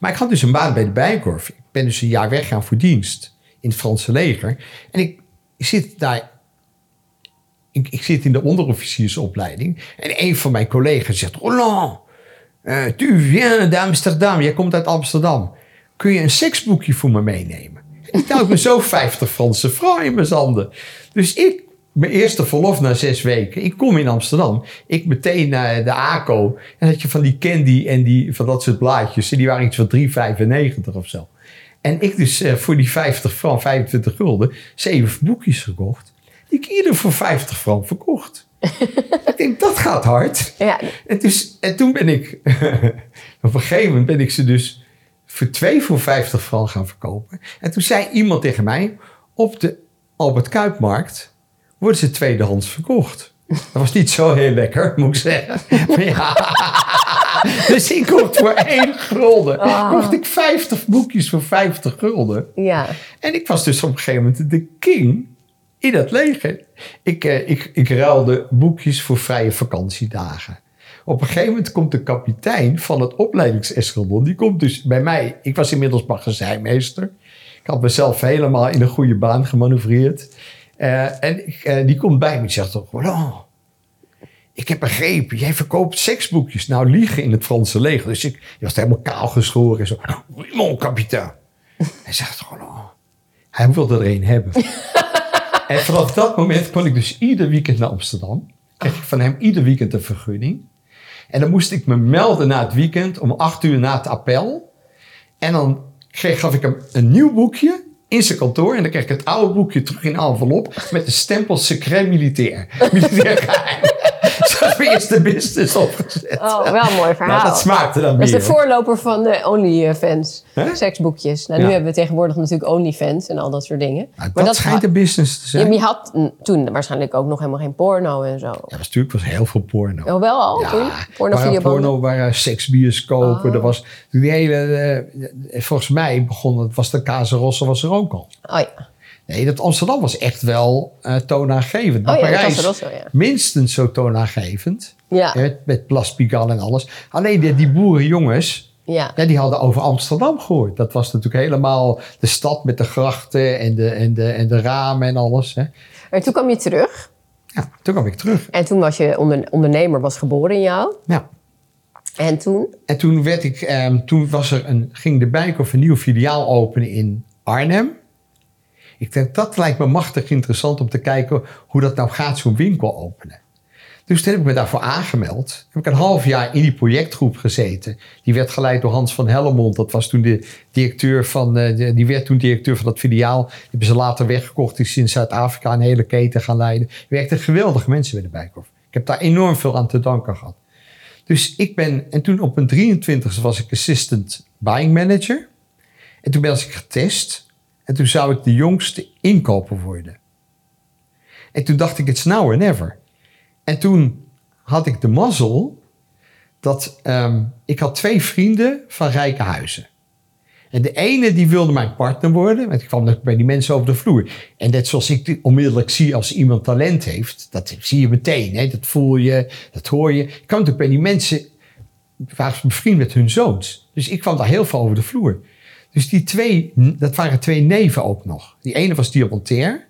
Maar ik had dus een baan bij de Bijenkorf. Ik ben dus een jaar weggaan voor dienst in het Franse leger. En ik zit daar ik, zit in de onderofficiersopleiding. En een van mijn collega's zegt: Roland, eh, tu viens d'Amsterdam. Jij komt uit Amsterdam. Kun je een seksboekje voor me meenemen? Ik houdt me zo 50 Franse francs in mijn zanden. Dus ik, mijn eerste verlof na zes weken. Ik kom in Amsterdam. Ik meteen naar de ACO. En had je van die candy en die, van dat soort blaadjes. En die waren iets van 3,95 of zo. En ik dus eh, voor die 50 francs, 25 gulden, zeven boekjes gekocht. Die ik ieder voor 50 francs verkocht. ik denk, dat gaat hard. Ja, En, dus, en toen ben ik, op een gegeven moment ben ik ze dus voor twee voor 50 francs gaan verkopen. En toen zei iemand tegen mij, op de Albert Kuipmarkt worden ze tweedehands verkocht. Dat was niet zo heel lekker, moet ik zeggen. Maar ja. Dus ik kocht voor één gulden. Ah. Kocht ik 50 boekjes voor 50 gulden. ja. En ik was dus op een gegeven moment de king in het leger. Ik, eh, ik, ik ruilde boekjes voor vrije vakantiedagen. Op een gegeven moment komt de kapitein van het opleidingseskadron. Die komt dus bij mij. Ik was inmiddels magazijnmeester. Ik had mezelf helemaal in een goede baan gemanoeuvreerd. Eh, en eh, die komt bij me en zegt toch... Roland, ik heb begrepen, jij verkoopt seksboekjes. Nou, liegen in het Franse leger. Dus ik, je was helemaal kaal geschoren. En zo, mon kapitein. Hij zegt gewoon, oh, hij wilde er een hebben. en vanaf dat moment kon ik dus ieder weekend naar Amsterdam. Kreeg ik van hem ieder weekend een vergunning. En dan moest ik me melden na het weekend om acht uur na het appel. En dan gaf ik hem een nieuw boekje in zijn kantoor. En dan kreeg ik het oude boekje terug in envelop met de stempel secret militair. Militair. Mijn eerste business opgezet. Oh, wel een mooi verhaal. Nou, dat smaakte dan Dat is de voorloper van de OnlyFans. Hè? Seksboekjes. Nou, nu hebben we tegenwoordig natuurlijk OnlyFans en al dat soort dingen. Nou, dat, schijnt een business te zijn. maar je had toen waarschijnlijk ook nog helemaal geen porno en zo. Ja, was natuurlijk was heel veel porno. Oh, wel al toen? Porno, waren porno, waren seksbioscopen. Oh. Er was die hele, eh, volgens mij begon het, was de Casa Rossa was er ook al. Oh ja. Nee, dat Amsterdam was echt wel eh, toonaangevend. Maar Oh ja, de Parijs ja. minstens zo toonaangevend. Ja. Met, met Place Pigalle en alles. Alleen die, die boerenjongens, Ja. ja, die hadden over Amsterdam gehoord. Dat was natuurlijk helemaal de stad met de grachten en de, en de, en de ramen en alles. Hè. En toen kwam je terug. Ja, toen kwam ik terug. En toen was je onder, ondernemer, was geboren in jou. Ja. En toen? En toen, werd ik, ehm, toen was er een, ging de Bijenkorf een nieuwe filiaal openen in Arnhem. Ik denk, dat lijkt me machtig interessant om te kijken hoe dat nou gaat, zo'n winkel openen. Dus toen heb ik me daarvoor aangemeld. Heb ik een half jaar in die projectgroep gezeten. Die werd geleid door Hans van Hellemond. Dat was toen de directeur van, de- die werd toen directeur van dat filiaal. Die hebben ze later weggekocht. Die is in Zuid-Afrika een hele keten gaan leiden. Er werkten geweldige mensen bij de Bijenkorf. Ik Ik heb daar enorm veel aan te danken gehad. Dus ik ben, en toen op mijn 23e was ik assistant buying manager. En toen ben ik getest. En toen zou ik de jongste inkoper worden. En toen dacht ik, it's now or never. En toen had ik de mazzel dat ehm, ik had twee vrienden van rijke huizen. En de ene die wilde mijn partner worden, want ik kwam bij die mensen over de vloer. En net zoals ik onmiddellijk zie als iemand talent heeft, dat zie je meteen, hè? dat voel je, dat hoor je. Ik kwam natuurlijk bij die mensen, waren bevriend met hun zoons. Dus ik kwam daar heel veel over de vloer. Dus die twee, dat waren twee neven ook nog. Die ene was diamantair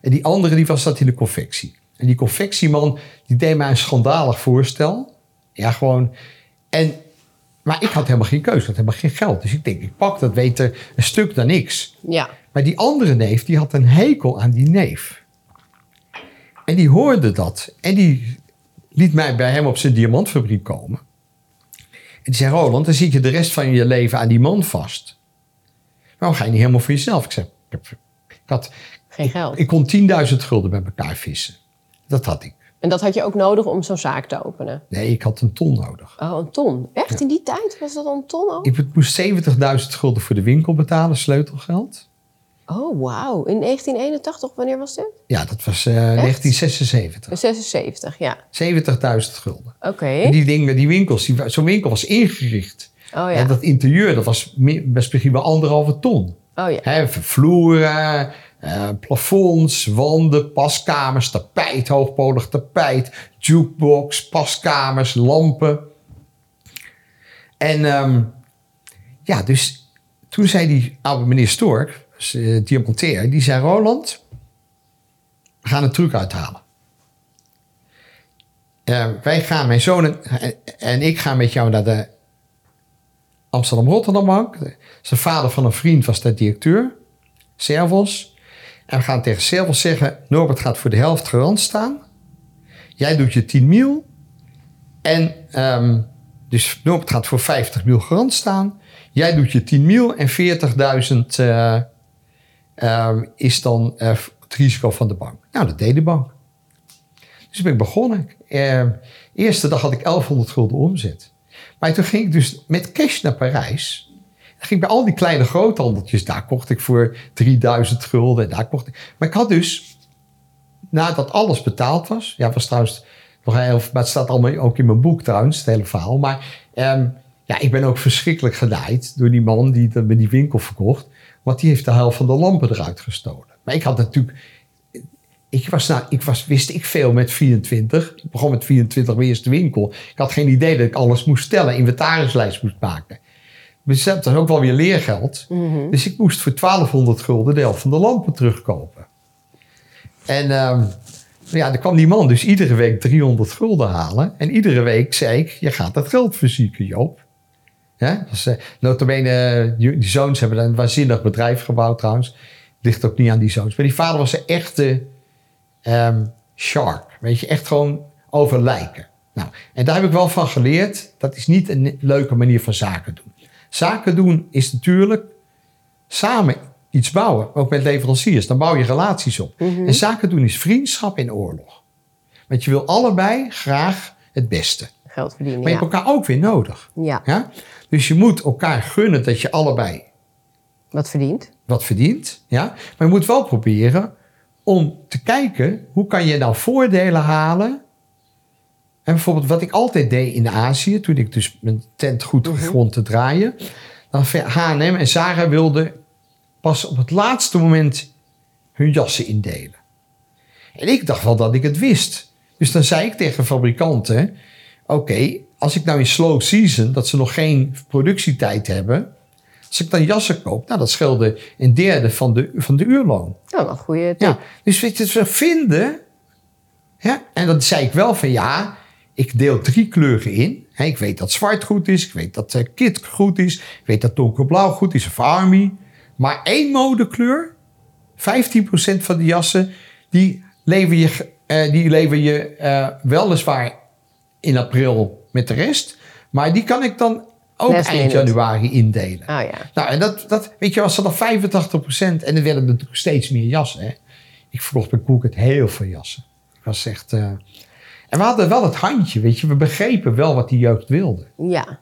en die andere die was dat in de confectie. En die confectieman, die deed mij een schandalig voorstel. Ja, gewoon. En, maar ik had helemaal geen keuze, ik had helemaal geen geld. Dus ik denk, ik pak dat beter een stuk dan niks. Ja. Maar die andere neef, die had een hekel aan die neef. En die hoorde dat. En die liet mij bij hem op zijn diamantfabriek komen. Die zei, Roland, dan zit je de rest van je leven aan die man vast. Waarom ga je niet helemaal voor jezelf? Ik zei, ik had... Geen geld. Ik, kon 10.000 gulden bij elkaar vissen. Dat had ik. En dat had je ook nodig om zo'n zaak te openen? Nee, ik had een ton nodig. Oh, een ton. Echt? In die tijd was dat een ton ook? Ik moest 70.000 gulden voor de winkel betalen, sleutelgeld. Oh, wauw. In 1981, wanneer was dit? Ja, dat was uh, 1976. 76, ja. 70.000 gulden. Oké. Die dingen, die winkels, die, zo'n winkel was ingericht. Oh ja. En dat interieur, dat was best misschien wel anderhalve ton. Oh ja. Vloeren, eh, plafonds, wanden, paskamers, tapijt, hoogpolig tapijt, jukebox, paskamers, lampen. En ehm, ja, dus toen zei die oude meneer Stork, dus, eh, diamantair, die zei: Roland, we gaan een truc uithalen. Eh, wij gaan, mijn zoon en, ik gaan met jou naar de Amsterdam-Rotterdam Bank. Zijn vader van een vriend was de directeur, Servos. En we gaan tegen Servos zeggen: Norbert gaat voor de helft garant staan. Jij doet je 10 mil. En ehm, dus Norbert gaat voor 50 mil garant staan. Jij doet je 10 mil en 40.000 eh, ehm, is dan eh, het risico van de bank. Nou, dat deed de bank. Dus ben ik begonnen. Eh, eerste dag had ik 1100 gulden omzet. Maar toen ging ik dus met cash naar Parijs. Dan ging ik bij al die kleine groothandeltjes. Daar kocht ik voor 3000 gulden. en Daar kocht ik. Maar ik had dus, nadat alles betaald was. Ja, was trouwens nog heel. Maar het staat allemaal ook in mijn boek trouwens, het hele verhaal. Maar ehm, ja, ik ben ook verschrikkelijk gedaaid door die man die met die winkel verkocht. Want die heeft de helft van de lampen eruit gestolen. Maar ik had natuurlijk. Ik was, nou, ik was, wist ik veel met 24. Ik begon met 24 mijn eerste winkel. Ik had geen idee dat ik alles moest tellen, inventarislijst moest maken. Dus dat was ook wel weer leergeld. Dus ik moest voor 1200 gulden de helft van de lampen terugkopen. En ehm, ja, dan kwam die man dus iedere week 300 gulden halen. En iedere week zei ik, je gaat dat geld verzieken, Joop. Ja, dus, uh, notabene, die die zoons hebben een waanzinnig bedrijf gebouwd trouwens. Ligt ook niet aan die zoons. Maar die vader was een echte ehm, shark. Weet je, echt gewoon over lijken. Nou, en daar heb ik wel van geleerd. Dat is niet een leuke manier van zaken doen. Zaken doen is natuurlijk samen iets bouwen. Ook met leveranciers. Dan bouw je relaties op. En zaken doen is vriendschap in oorlog. Want je wil allebei graag het beste. Geld verdienen, Maar je ja. hebt elkaar ook weer nodig. Ja, Ja? Dus je moet elkaar gunnen dat je allebei wat verdient. wat verdient. Ja? Maar je moet wel proberen om te kijken hoe kan je nou voordelen halen. En bijvoorbeeld wat ik altijd deed in Azië, toen ik dus mijn tent goed begon te draaien. Dan H&M en Zara wilden pas op het laatste moment hun jassen indelen. En ik dacht wel dat ik het wist. Dus dan zei ik tegen fabrikanten: Oké, als ik nou in slow season, dat ze nog geen productietijd hebben. Als ik dan jassen koop, nou dat scheelde een derde van de, van de uurloon. Nou, een goede tip. Ja, dus weet je, ze vinden. Ja, en dan zei ik wel van ja, ik deel drie kleuren in. Ik weet dat zwart goed is, ik weet dat eh, kit goed is, ik weet dat donkerblauw goed is of army. Maar één modekleur, 15% van de jassen, die lever je, eh, die lever je eh, weliswaar in april met de rest. Maar die kan ik dan ook Last eind minute. januari indelen. Oh ja. Nou, en dat, dat, weet je, was dat dan 85% en er werden natuurlijk steeds meer jassen. Hè? Ik verkocht bij Coolcat heel veel jassen. Ik was echt... eh, En we hadden wel het handje, weet je. We begrepen wel wat die jeugd wilde. Ja.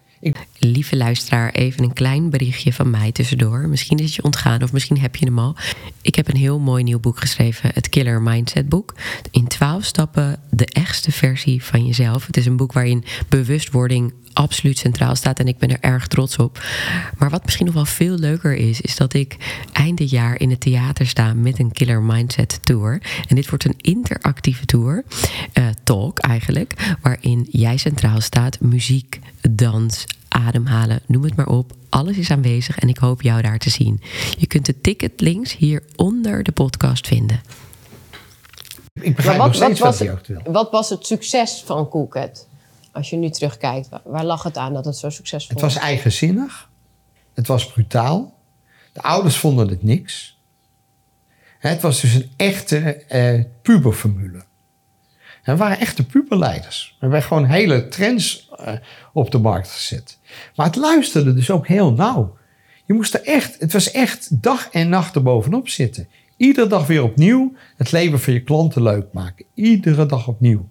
Lieve luisteraar, even een klein berichtje van mij tussendoor. Misschien is het je ontgaan of misschien heb je hem al. Ik heb een heel mooi nieuw boek geschreven, het Killer Mindset boek. In 12 stappen de echtste versie van jezelf. Het is een boek waarin bewustwording absoluut centraal staat en ik ben er erg trots op. Maar wat misschien nog wel veel leuker is, is dat ik eind jaar in het theater sta met een Killer Mindset Tour. En dit wordt een interactieve tour, uh, talk eigenlijk, waarin jij centraal staat, muziek, dans, ademhalen, noem het maar op. Alles is aanwezig en ik hoop jou daar te zien. Je kunt de ticketlinks hier onder de podcast vinden. Ik begrijp Maar nog steeds wat, was die het, wil. wat was het succes van Coolcat? Als je nu terugkijkt, waar, lag het aan dat het zo succesvol Het was eigenzinnig. Het was brutaal. De ouders vonden het niks. Het was dus een echte eh, puberformule. We waren echte puberleiders. We hebben gewoon hele trends eh, op de markt gezet. Maar het luisterde dus ook heel nauw. Je moest er echt, het was echt dag en nacht erbovenop zitten. Iedere dag weer opnieuw het leven van je klanten leuk maken. Iedere dag opnieuw.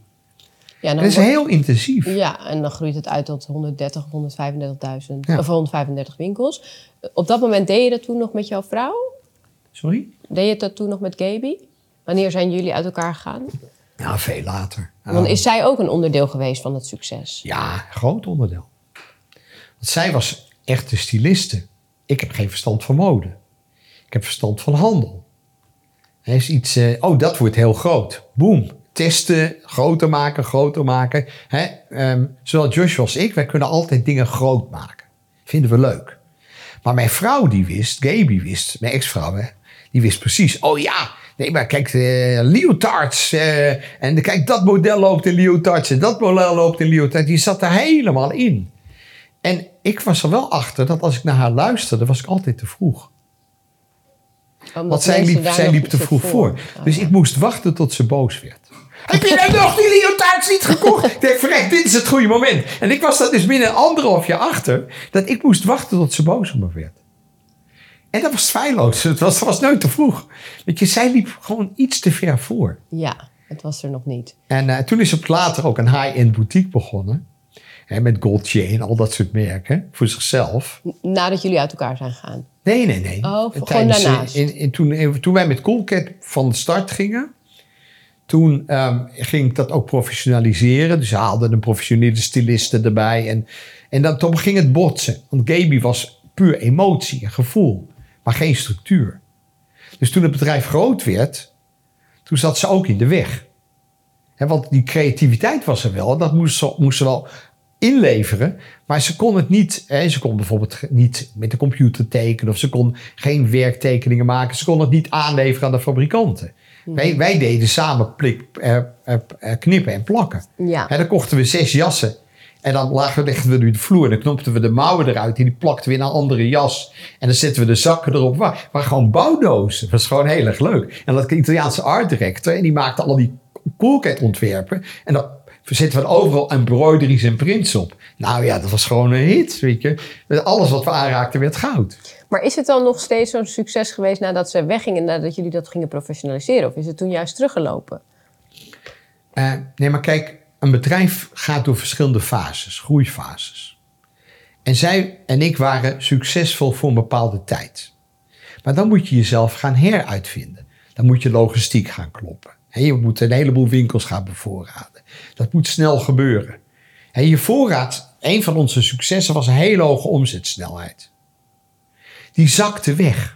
Ja, Dat is wordt- heel intensief. Ja, en dan groeit het uit tot 130, 135.000, Ja. of 135 winkels. Op dat moment deed je dat toen nog met jouw vrouw? Sorry? Deed je dat toen nog met Gaby? Wanneer zijn jullie uit elkaar gegaan? Ja, veel later. Want Ah. is zij ook een onderdeel geweest van het succes? Ja, groot onderdeel. Want zij was echt de styliste. Ik heb geen verstand van mode. Ik heb verstand van handel. Er is iets, eh, oh, dat wordt heel groot. Boom. Testen, groter maken, groter maken. Hè? ehm, zowel Joshua als ik, wij kunnen altijd dingen groot maken. Vinden we leuk. Maar mijn vrouw die wist, Gaby wist, mijn ex-vrouw, hè, die wist precies. Oh ja, nee, maar kijk, eh leotards. eh, en kijk, dat model loopt in leotards en dat model loopt in leotards. Die zat er helemaal in. En ik was er wel achter dat als ik naar haar luisterde, was ik altijd te vroeg. Omdat Want zij liep, zij te vroeg voor. Oh, Dus ik moest wachten tot ze boos werd. Heb je nou nog die leotards niet gekocht? ik denk, verrek, dit is het goede moment. En ik was daar dus binnen een anderhalf jaar achter... dat ik moest wachten tot ze boos op me werd. En dat was feilloos. Het was, was nooit te vroeg. Weet je, zij liep gewoon iets te ver voor. Ja, het was er nog niet. En eh, toen is op later ook een high-end boutique begonnen. Hè, met Gaultier en al dat soort merken. Voor zichzelf. Nadat jullie uit elkaar zijn gegaan. Nee, nee, nee. Oh, gewoon Tijdens, eh, daarnaast. In, in, toen, in- toen wij met Coolcat van de start gingen... toen ehm, ging ik dat ook professionaliseren. Dus we haalden een professionele styliste erbij. En, en dan, toen ging het botsen. Want Gaby was puur emotie en gevoel. Maar geen structuur. Dus toen het bedrijf groot werd... toen zat ze ook in de weg. Hè, want die creativiteit was er wel. Dat moest ze, moest ze wel inleveren. Maar ze kon het niet. Ze kon bijvoorbeeld niet met de computer tekenen. Of ze kon geen werktekeningen maken. Ze kon het niet aanleveren aan de fabrikanten. Wij, wij deden samen plik, eh, eh, eh, knippen en plakken. Ja. Dan kochten we zes jassen. En dan lagen, legden we nu de vloer. En dan knopten we de mouwen eruit. En die plakten we in een andere jas. En dan zetten we de zakken erop. Waar, waar gewoon bouwdozen. Dat was gewoon heel erg leuk. En dat Italiaanse art director. En die maakte al die coolcat ontwerpen. En dan zetten we overal embroideries en prints op. Nou ja, dat was gewoon een hit. Weet je. Alles wat we aanraakten werd goud. Maar is het dan nog steeds zo'n succes geweest nadat ze weggingen, nadat jullie dat gingen professionaliseren? Of is het toen juist teruggelopen? Eh, nee, maar kijk, een bedrijf gaat door verschillende fases, groeifases. En zij en ik waren succesvol voor een bepaalde tijd. Maar dan moet je jezelf gaan heruitvinden. Dan moet je logistiek gaan kloppen. Je moet een heleboel winkels gaan bevoorraden. Dat moet snel gebeuren. En je voorraad, een van onze successen was een hele hoge omzetsnelheid. Die zakte weg.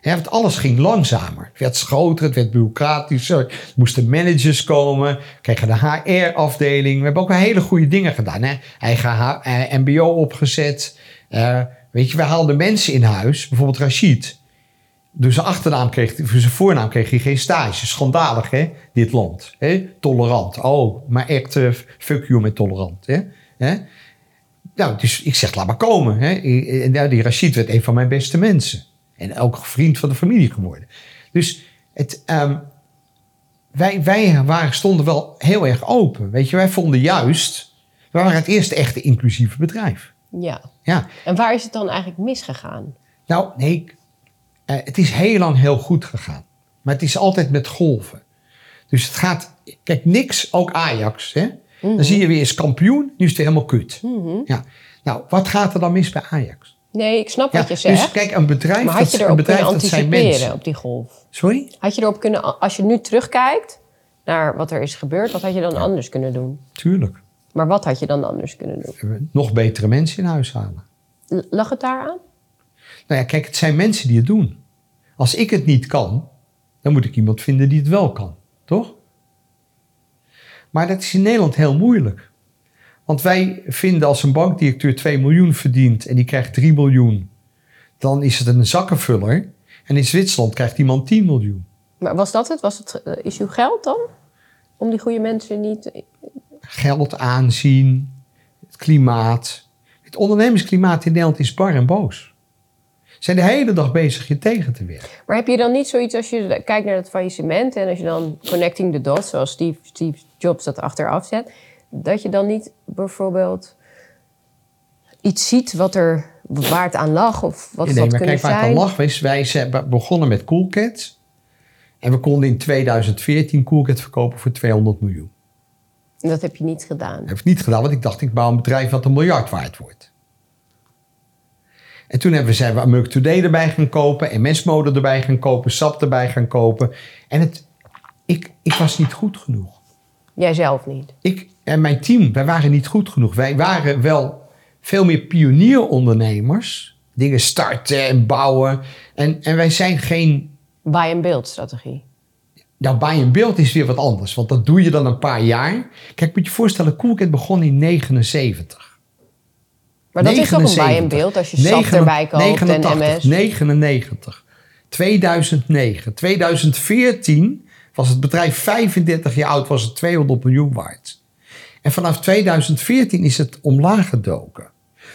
Hè, want alles ging langzamer. Het werd groter, het werd bureaucratischer. Er moesten managers komen. Kregen de HR-afdeling. We hebben ook hele goede dingen gedaan. Hè? Eigen H- eh, MBO opgezet. Eh, weet je, we haalden mensen in huis. Bijvoorbeeld Rashid. Dus zijn achternaam kreeg, zijn voornaam kreeg hij geen stage. Schandalig, hè? Dit land. Tolerant. Oh, maar echt eh, fuck you met tolerant. Nou, dus ik zeg, laat maar komen. Nou, die Rashid werd een van mijn beste mensen. En ook vriend van de familie geworden. Dus het, ehm, wij, wij waren, stonden wel heel erg open. Weet je, wij vonden juist... We waren het eerste echte inclusieve bedrijf. Ja. Ja, En waar is het dan eigenlijk misgegaan? nou, nee, eh, het is heel lang heel goed gegaan. Maar het is altijd met golven. Dus het gaat, kijk, niks, ook Ajax. Hè? Mhm. Dan zie je weer eens kampioen, nu is het helemaal kut. Ja. Nou, wat gaat er dan mis bij Ajax? Nee, ik snap Ja, wat je zegt. dus kijk, een bedrijf, maar had dat, je erop bedrijf kunnen anticiperen op die golf? Sorry? Had je erop kunnen, als je nu terugkijkt naar wat er is gebeurd, wat had je dan anders kunnen doen? Tuurlijk. Maar wat had je dan anders kunnen doen? Nog betere mensen in huis halen. Lag het daaraan? Nou ja, kijk, het zijn mensen die het doen. Als ik het niet kan, dan moet ik iemand vinden die het wel kan. Toch? Maar dat is in Nederland heel moeilijk. Want wij vinden als een bankdirecteur 2 miljoen verdient en die krijgt 3 miljoen, dan is het een zakkenvuller. En in Zwitserland krijgt iemand 10 miljoen. Maar was dat het? Was het eh, is uw geld dan? Om die goede mensen niet... Geld, aanzien, het klimaat. Het ondernemersklimaat in Nederland is bar en boos. Ze zijn de hele dag bezig je tegen te werken. Maar heb je dan niet zoiets als je kijkt naar het faillissement en als je dan connecting the dots, zoals Steve, Steve Jobs dat achteraf zet, dat je dan niet bijvoorbeeld iets ziet wat er waar het aan lag of wat het nee, had maar kijk waar het zijn? aan lag. Wij, wij zijn begonnen met Coolcat. En we konden in 2014 Coolcat verkopen voor 200 miljoen. En Dat heb je niet gedaan. Dat heb ik niet gedaan, want ik dacht ik bouw een bedrijf wat een miljard waard wordt. En toen hebben we, zijn we Amuk Today erbij gaan kopen, MS-mode erbij gaan kopen, SAP erbij gaan kopen. En het, ik, ik was niet goed genoeg. Jij zelf niet. Ik en mijn team, wij waren niet goed genoeg. Wij waren wel veel meer pionierondernemers. Dingen starten en bouwen. En, en wij zijn geen... Buy and build strategie. Nou, buy and build is weer wat anders. Want dat doe je dan een paar jaar. Kijk, moet je je voorstellen, Coolcat begon in 79. Maar dat is toch een buy 79. and build als je SAP Negen- erbij koopt 89, en MS. 99, 2009, 2014 was het bedrijf 35 jaar oud, was het 200 miljoen waard. En vanaf 2014 is het omlaag gedoken.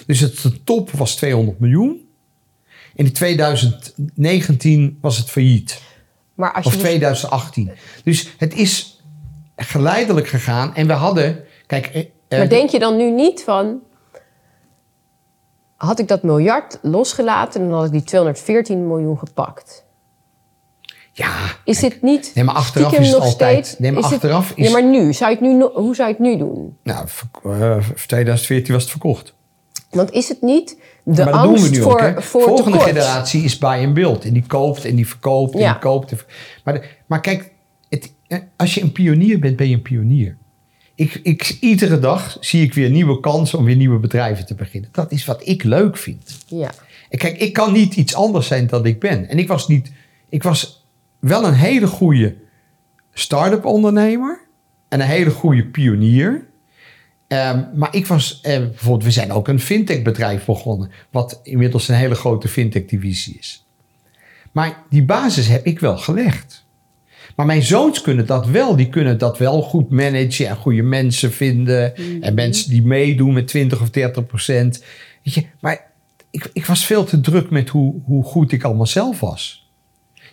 Dus het, de top was 200 miljoen. En in 2019 was het failliet. Maar als Of je dus- 2018. Dus het is geleidelijk gegaan. En we hadden... Kijk, eh, eh, Maar denk je dan nu niet van... Had ik dat miljard losgelaten, dan had ik die 214 miljoen gepakt. Ja, Is dit niet Nee, maar achteraf is het nog altijd- steeds... nee, maar is het- achteraf is- Ja, maar nu, zou je het nu, hoe zou je het nu doen? Nou, eh, 2014 was het verkocht. Want is het niet de maar dat doen we angst nu voor, ook. Voor Volgende tekort? generatie is buy and build. En die koopt en die verkoopt en Ja. die koopt. Maar, de- maar kijk, het, eh, als je een pionier bent, ben je een pionier. Ik, ik, iedere dag zie ik weer nieuwe kansen om weer nieuwe bedrijven te beginnen. Dat is wat ik leuk vind. Ja. En kijk, ik kan niet iets anders zijn dan ik ben. En ik was niet... Ik was wel een hele goede start-up ondernemer. En een hele goede pionier. Ehm, maar ik was... eh, bijvoorbeeld, we zijn ook een fintech bedrijf begonnen. Wat inmiddels een hele grote fintech divisie is. Maar die basis heb ik wel gelegd. Maar mijn zoons kunnen dat wel. Die kunnen dat wel goed managen en goede mensen vinden. En mensen die meedoen met 20 of 30 procent. Weet je, maar ik, ik was veel te druk met hoe, hoe goed ik allemaal zelf was.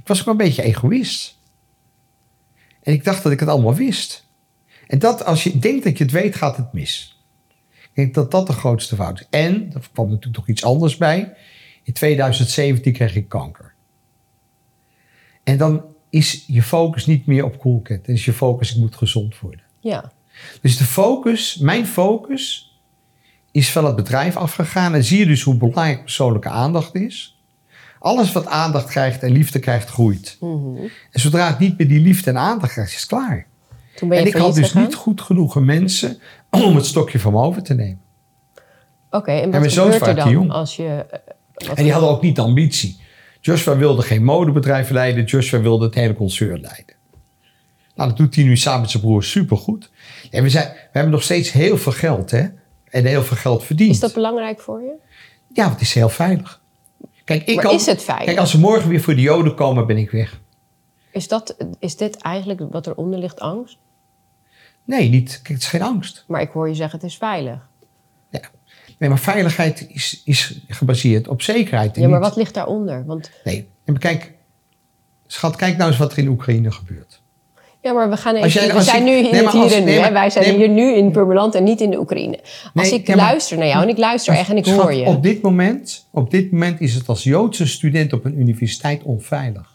Ik was ook een beetje egoïst. En ik dacht dat ik het allemaal wist. En dat, als je denkt dat je het weet, gaat het mis. Ik denk dat dat de grootste fout is. En, er kwam natuurlijk nog iets anders bij. In 2017 kreeg ik kanker. En dan is je focus niet meer op Coolcat. Dan is je focus, ik moet gezond worden. ja. Dus de focus, mijn focus, is van het bedrijf afgegaan. En zie je dus hoe belangrijk persoonlijke aandacht is. Alles wat aandacht krijgt en liefde krijgt, groeit. Mhm. En zodra het niet meer die liefde en aandacht krijgt, is het klaar. Toen ben je En ik had dus niet goed genoeg mensen om het stokje van me over te nemen. Oké, en mijn wat zoons gebeurt er dan jong. als je... eh, wat- En die hadden ook niet de ambitie. Joshua wilde geen modebedrijf leiden. Joshua wilde het hele concern leiden. Nou, dat doet hij nu samen met zijn broer supergoed. En we, zijn, we hebben nog steeds heel veel geld, hè? En heel veel geld verdiend. Is dat belangrijk voor je? Ja, want het is heel veilig. Kijk, ik Maar kan, is het veilig? Kijk, als ze morgen weer voor de Joden komen, ben ik weg. Is, dat, is dit eigenlijk wat eronder ligt, angst? Nee, niet. Kijk, het is geen angst. Maar ik hoor je zeggen, het is veilig. Ja. Nee, maar veiligheid is, is gebaseerd op zekerheid. Ja, maar niet- wat ligt daaronder? Want, Nee, en kijk, schat, kijk nou eens wat er in Oekraïne gebeurt. Ja, maar we, gaan Als jij- even, we als zijn ik- nu in nee, het maar hier als- en nu. nee, hè? maar- Wij zijn nee, hier nu in Purmerland en niet in de Oekraïne. Als ik maar- luister naar jou en ik luister echt en ik Schat, hoor je. Op dit, moment, op dit moment is het als Joodse student op een universiteit onveilig.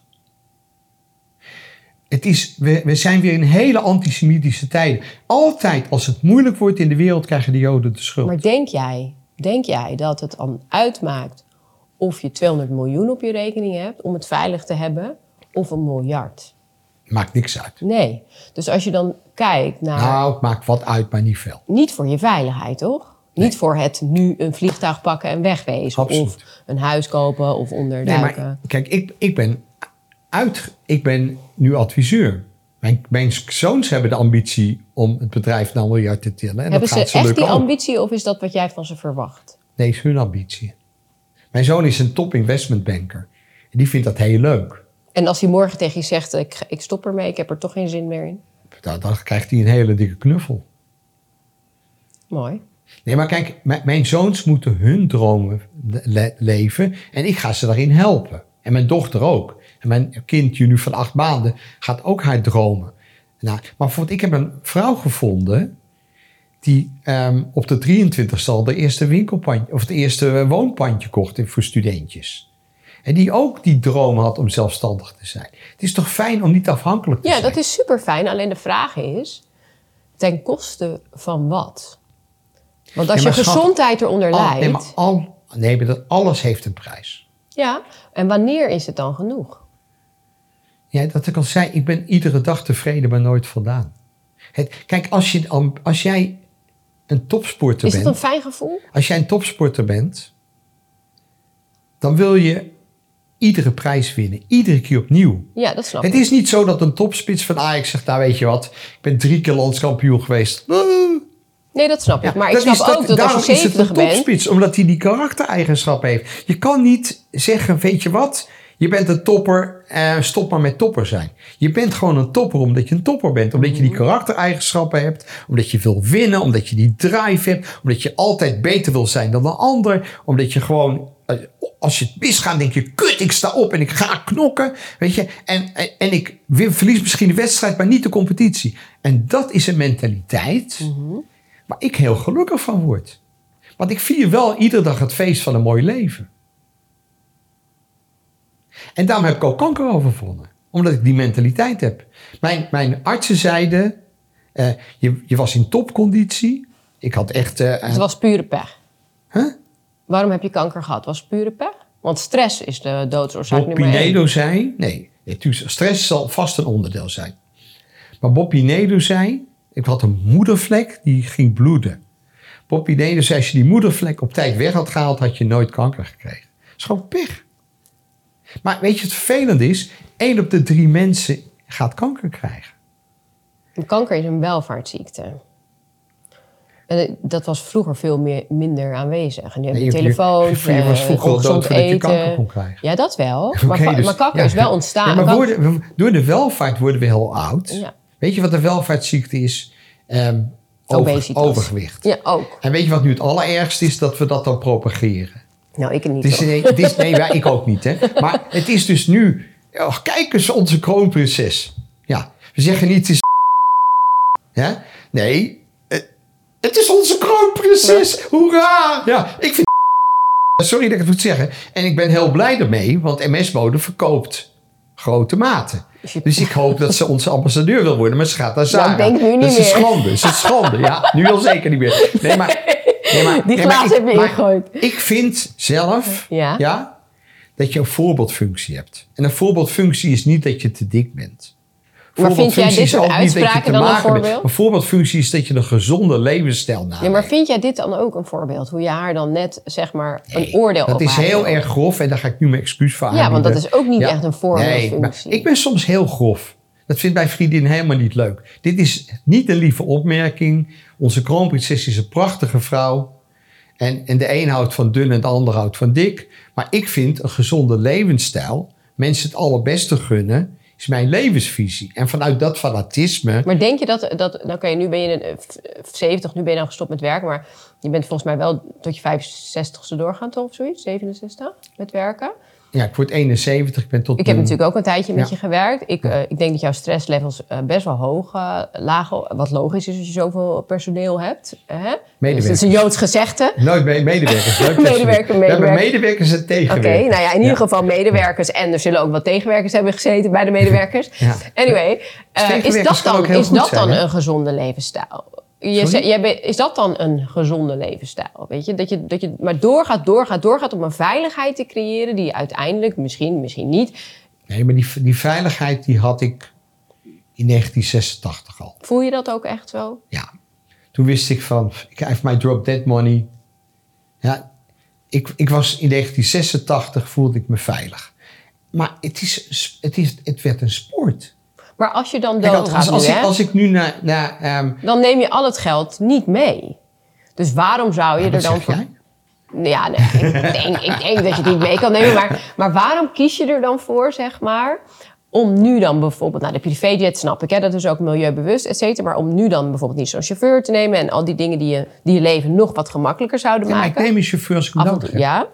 Het is, we, we zijn weer in hele antisemitische tijden. Altijd als het moeilijk wordt in de wereld, krijgen de Joden de schuld. Maar denk jij, denk jij dat het dan uitmaakt of je 200 miljoen op je rekening hebt om het veilig te hebben of een miljard? Maakt niks uit. Nee. Dus als je dan kijkt naar. Nou, het maakt wat uit, maar niet veel. Niet voor je veiligheid, toch? Niet voor het nu een vliegtuig pakken en wegwezen. Absoluut. Of een huis kopen of Nee, onderduiken. maar kijk, ik, ik, ben uit, ik ben nu adviseur. Mijn, mijn zoons hebben de ambitie om het bedrijf naar een miljard te tillen. En Hebben dat ze gaat ze echt die ook. ambitie of is dat wat jij van ze verwacht? Nee, is hun ambitie. Mijn zoon is een top investment banker. En die vindt dat heel leuk. En als hij morgen tegen je zegt, ik, ik stop ermee, ik heb er toch geen zin meer in. Dan, dan krijgt hij een hele dikke knuffel. Mooi. Nee, maar kijk, mijn zoons moeten hun dromen le- leven en ik ga ze daarin helpen. En mijn dochter ook. En mijn kindje nu van acht maanden gaat ook haar dromen. Nou, maar bijvoorbeeld, ik heb een vrouw gevonden die ehm, op de 23 al de eerste winkelpandje of het eerste woonpandje kocht voor studentjes. En die ook die droom had om zelfstandig te zijn. Het is toch fijn om niet afhankelijk te Ja, zijn? dat is super fijn. Alleen de vraag is, ten koste van wat? Want als Ja, je schat, gezondheid eronder leidt... nee, maar al, nee, maar dat alles heeft een prijs. Ja, en wanneer is het dan genoeg? Ja, dat ik al zei, ik ben iedere dag tevreden, maar nooit voldaan. Het, kijk, als, je, als jij een topsporter Is het bent, een fijn gevoel? als jij een topsporter bent, dan wil je iedere prijs winnen, iedere keer opnieuw. Ja, dat snap Het ik. is niet zo dat een topspits van Ajax zegt, nou weet je wat, ik ben drie keer landskampioen geweest. Nee, dat snap ik. Ja, maar ik dat snap is dat- ook dat als daarom je is het 70 een bent... topspits, omdat hij die karaktereigenschappen heeft. Je kan niet zeggen, weet je wat, je bent een topper, eh, stop maar met topper zijn. Je bent gewoon een topper omdat je een topper bent. Omdat je die Mhm. karaktereigenschappen hebt, omdat je wil winnen, omdat je die drive hebt, omdat je altijd beter wil zijn dan een ander. Omdat je gewoon, als je het misgaat, denk je, kut, ik sta op en ik ga knokken. Weet je, en, en, en ik verlies misschien de wedstrijd, maar niet de competitie. En dat is een mentaliteit waar ik heel gelukkig van word. Want ik vier wel iedere dag het feest van een mooi leven. En daarom heb ik ook kanker overwonnen. Omdat ik die mentaliteit heb. Mijn, mijn artsen zeiden, eh, je, je was in topconditie. Ik had echt... eh, Het was pure pech. Huh? Waarom heb je kanker gehad? Was het pure pech? Want stress is de doodsoorzaak Bob nummer één. Pinedo zei... Nee, stress zal vast een onderdeel zijn. Maar Bob Pinedo zei... Ik had een moedervlek die ging bloeden. Bob Pinedo zei... Als je die moedervlek op tijd weg had gehaald... had je nooit kanker gekregen. Dat is gewoon pech. Maar weet je wat vervelend is? één op de drie mensen gaat kanker krijgen. Kanker is een welvaartsziekte. En eh, dat was vroeger veel meer, minder aanwezig. En nu heb je telefoons, je- je was eh, vroeger al dood voordat je kanker kon krijgen. Ja, dat wel. Maar, dus- maar kanker ja. is wel ontstaan. Ja, maar worden, door de welvaart worden we heel oud. Ja. Weet je wat de welvaartsziekte is? Over- Obesitas. overgewicht. Ja, ook. En weet je wat nu het allerergste is? Dat we dat dan propageren. Nou, ik niet. Nee, het is, nee, wij- ik ook niet. Hè. Maar het is dus nu... Oh, kijk eens, onze kroonprinses. Ja, we zeggen niet... Het is ja? Nee, het, is onze kroonprinses. Hoera! Ja, ik vind... Sorry dat ik het moet zeggen. En ik ben heel blij daarmee, want MS-mode verkoopt grote maten. Dus ik hoop dat ze onze ambassadeur wil worden, maar ze gaat naar Zara. ik denk nu niet dat is een meer. schande, dat is een schande. Ja, nu al zeker niet meer. Nee, maar... Nee, maar Die nee, ik- heb je ingegooid. Ik vind zelf Ja. dat je een voorbeeldfunctie hebt. En een voorbeeldfunctie is niet dat je te dik bent. Maar vind jij dit is soort dat uitspraken dan een voorbeeld? Een voorbeeldfunctie is dat je een gezonde levensstijl naleeft. Ja, maar vind jij dit dan ook een voorbeeld? Hoe je haar dan net, zeg maar, een Nee, oordeel Dat op is haar heel erg grof en daar ga ik nu mijn excuus voor Ja, want dat is ook niet Ja. echt een Nee, voorbeeldfunctie. maar ik ben soms heel grof. Dat vindt mijn vriendin helemaal niet leuk. Dit is niet een lieve opmerking. Onze kroonprinses is een prachtige vrouw. En, en de een houdt van dun en de ander houdt van dik. Maar ik vind een gezonde levensstijl, mensen het allerbeste gunnen, is mijn levensvisie. En vanuit dat fanatisme. Maar denk je dat, dat nou oké, nu ben je eh, v- 70, nu ben je dan gestopt met werken, maar je bent volgens mij wel tot je 65ste doorgaan toch of zoiets, 67 met werken. Ja, ik word 71. Ik ben tot Ik heb natuurlijk ook een tijdje met je gewerkt. Ik, eh, ik denk dat jouw stresslevels eh, best wel hoog eh, lagen. Wat logisch is als je zoveel personeel hebt. Hè? Dus dat is een Joods gezegde. Nooit me- medewerkers. Leuk dat je- Medewerker, We hebben medewerker. medewerkers en Oké, tegenwerkers. nou ja, in ieder geval medewerkers. En er zullen ook wat tegenwerkers hebben gezeten bij de medewerkers. Anyway, eh, is dat dan, is dat zijn, dan hè? een gezonde levensstijl? Je jij is dat dan een gezonde levensstijl? Weet je? Dat, je, dat je maar doorgaat, doorgaat, doorgaat om een veiligheid te creëren die je uiteindelijk, misschien, misschien niet, Nee, maar die, die veiligheid die had ik in 1986 al. voel je dat ook echt zo? Ja. Toen wist ik van, ik heb mijn drop dead money. Ja, ik, ik was in 1986 voelde ik me veilig. Maar het, is, het, is, het werd een sport. Maar als je dan doodgaat als, als, nu, ik, als ik nu naar... naar ehm, dan neem je al het geld niet mee. Dus waarom zou je er dan voor... jij? Ja, nee, ik, denk, ik denk dat je het niet mee kan nemen. Maar, maar waarom kies je er dan voor, zeg maar... om nu dan bijvoorbeeld... Nou, de privéjet snap ik, hè, dat is ook milieubewust, et cetera. Maar om nu dan bijvoorbeeld niet zo'n chauffeur te nemen... en al die dingen die je, die je leven nog wat gemakkelijker zouden Ja, maar ik maken. neem een chauffeur als ik heb. ja.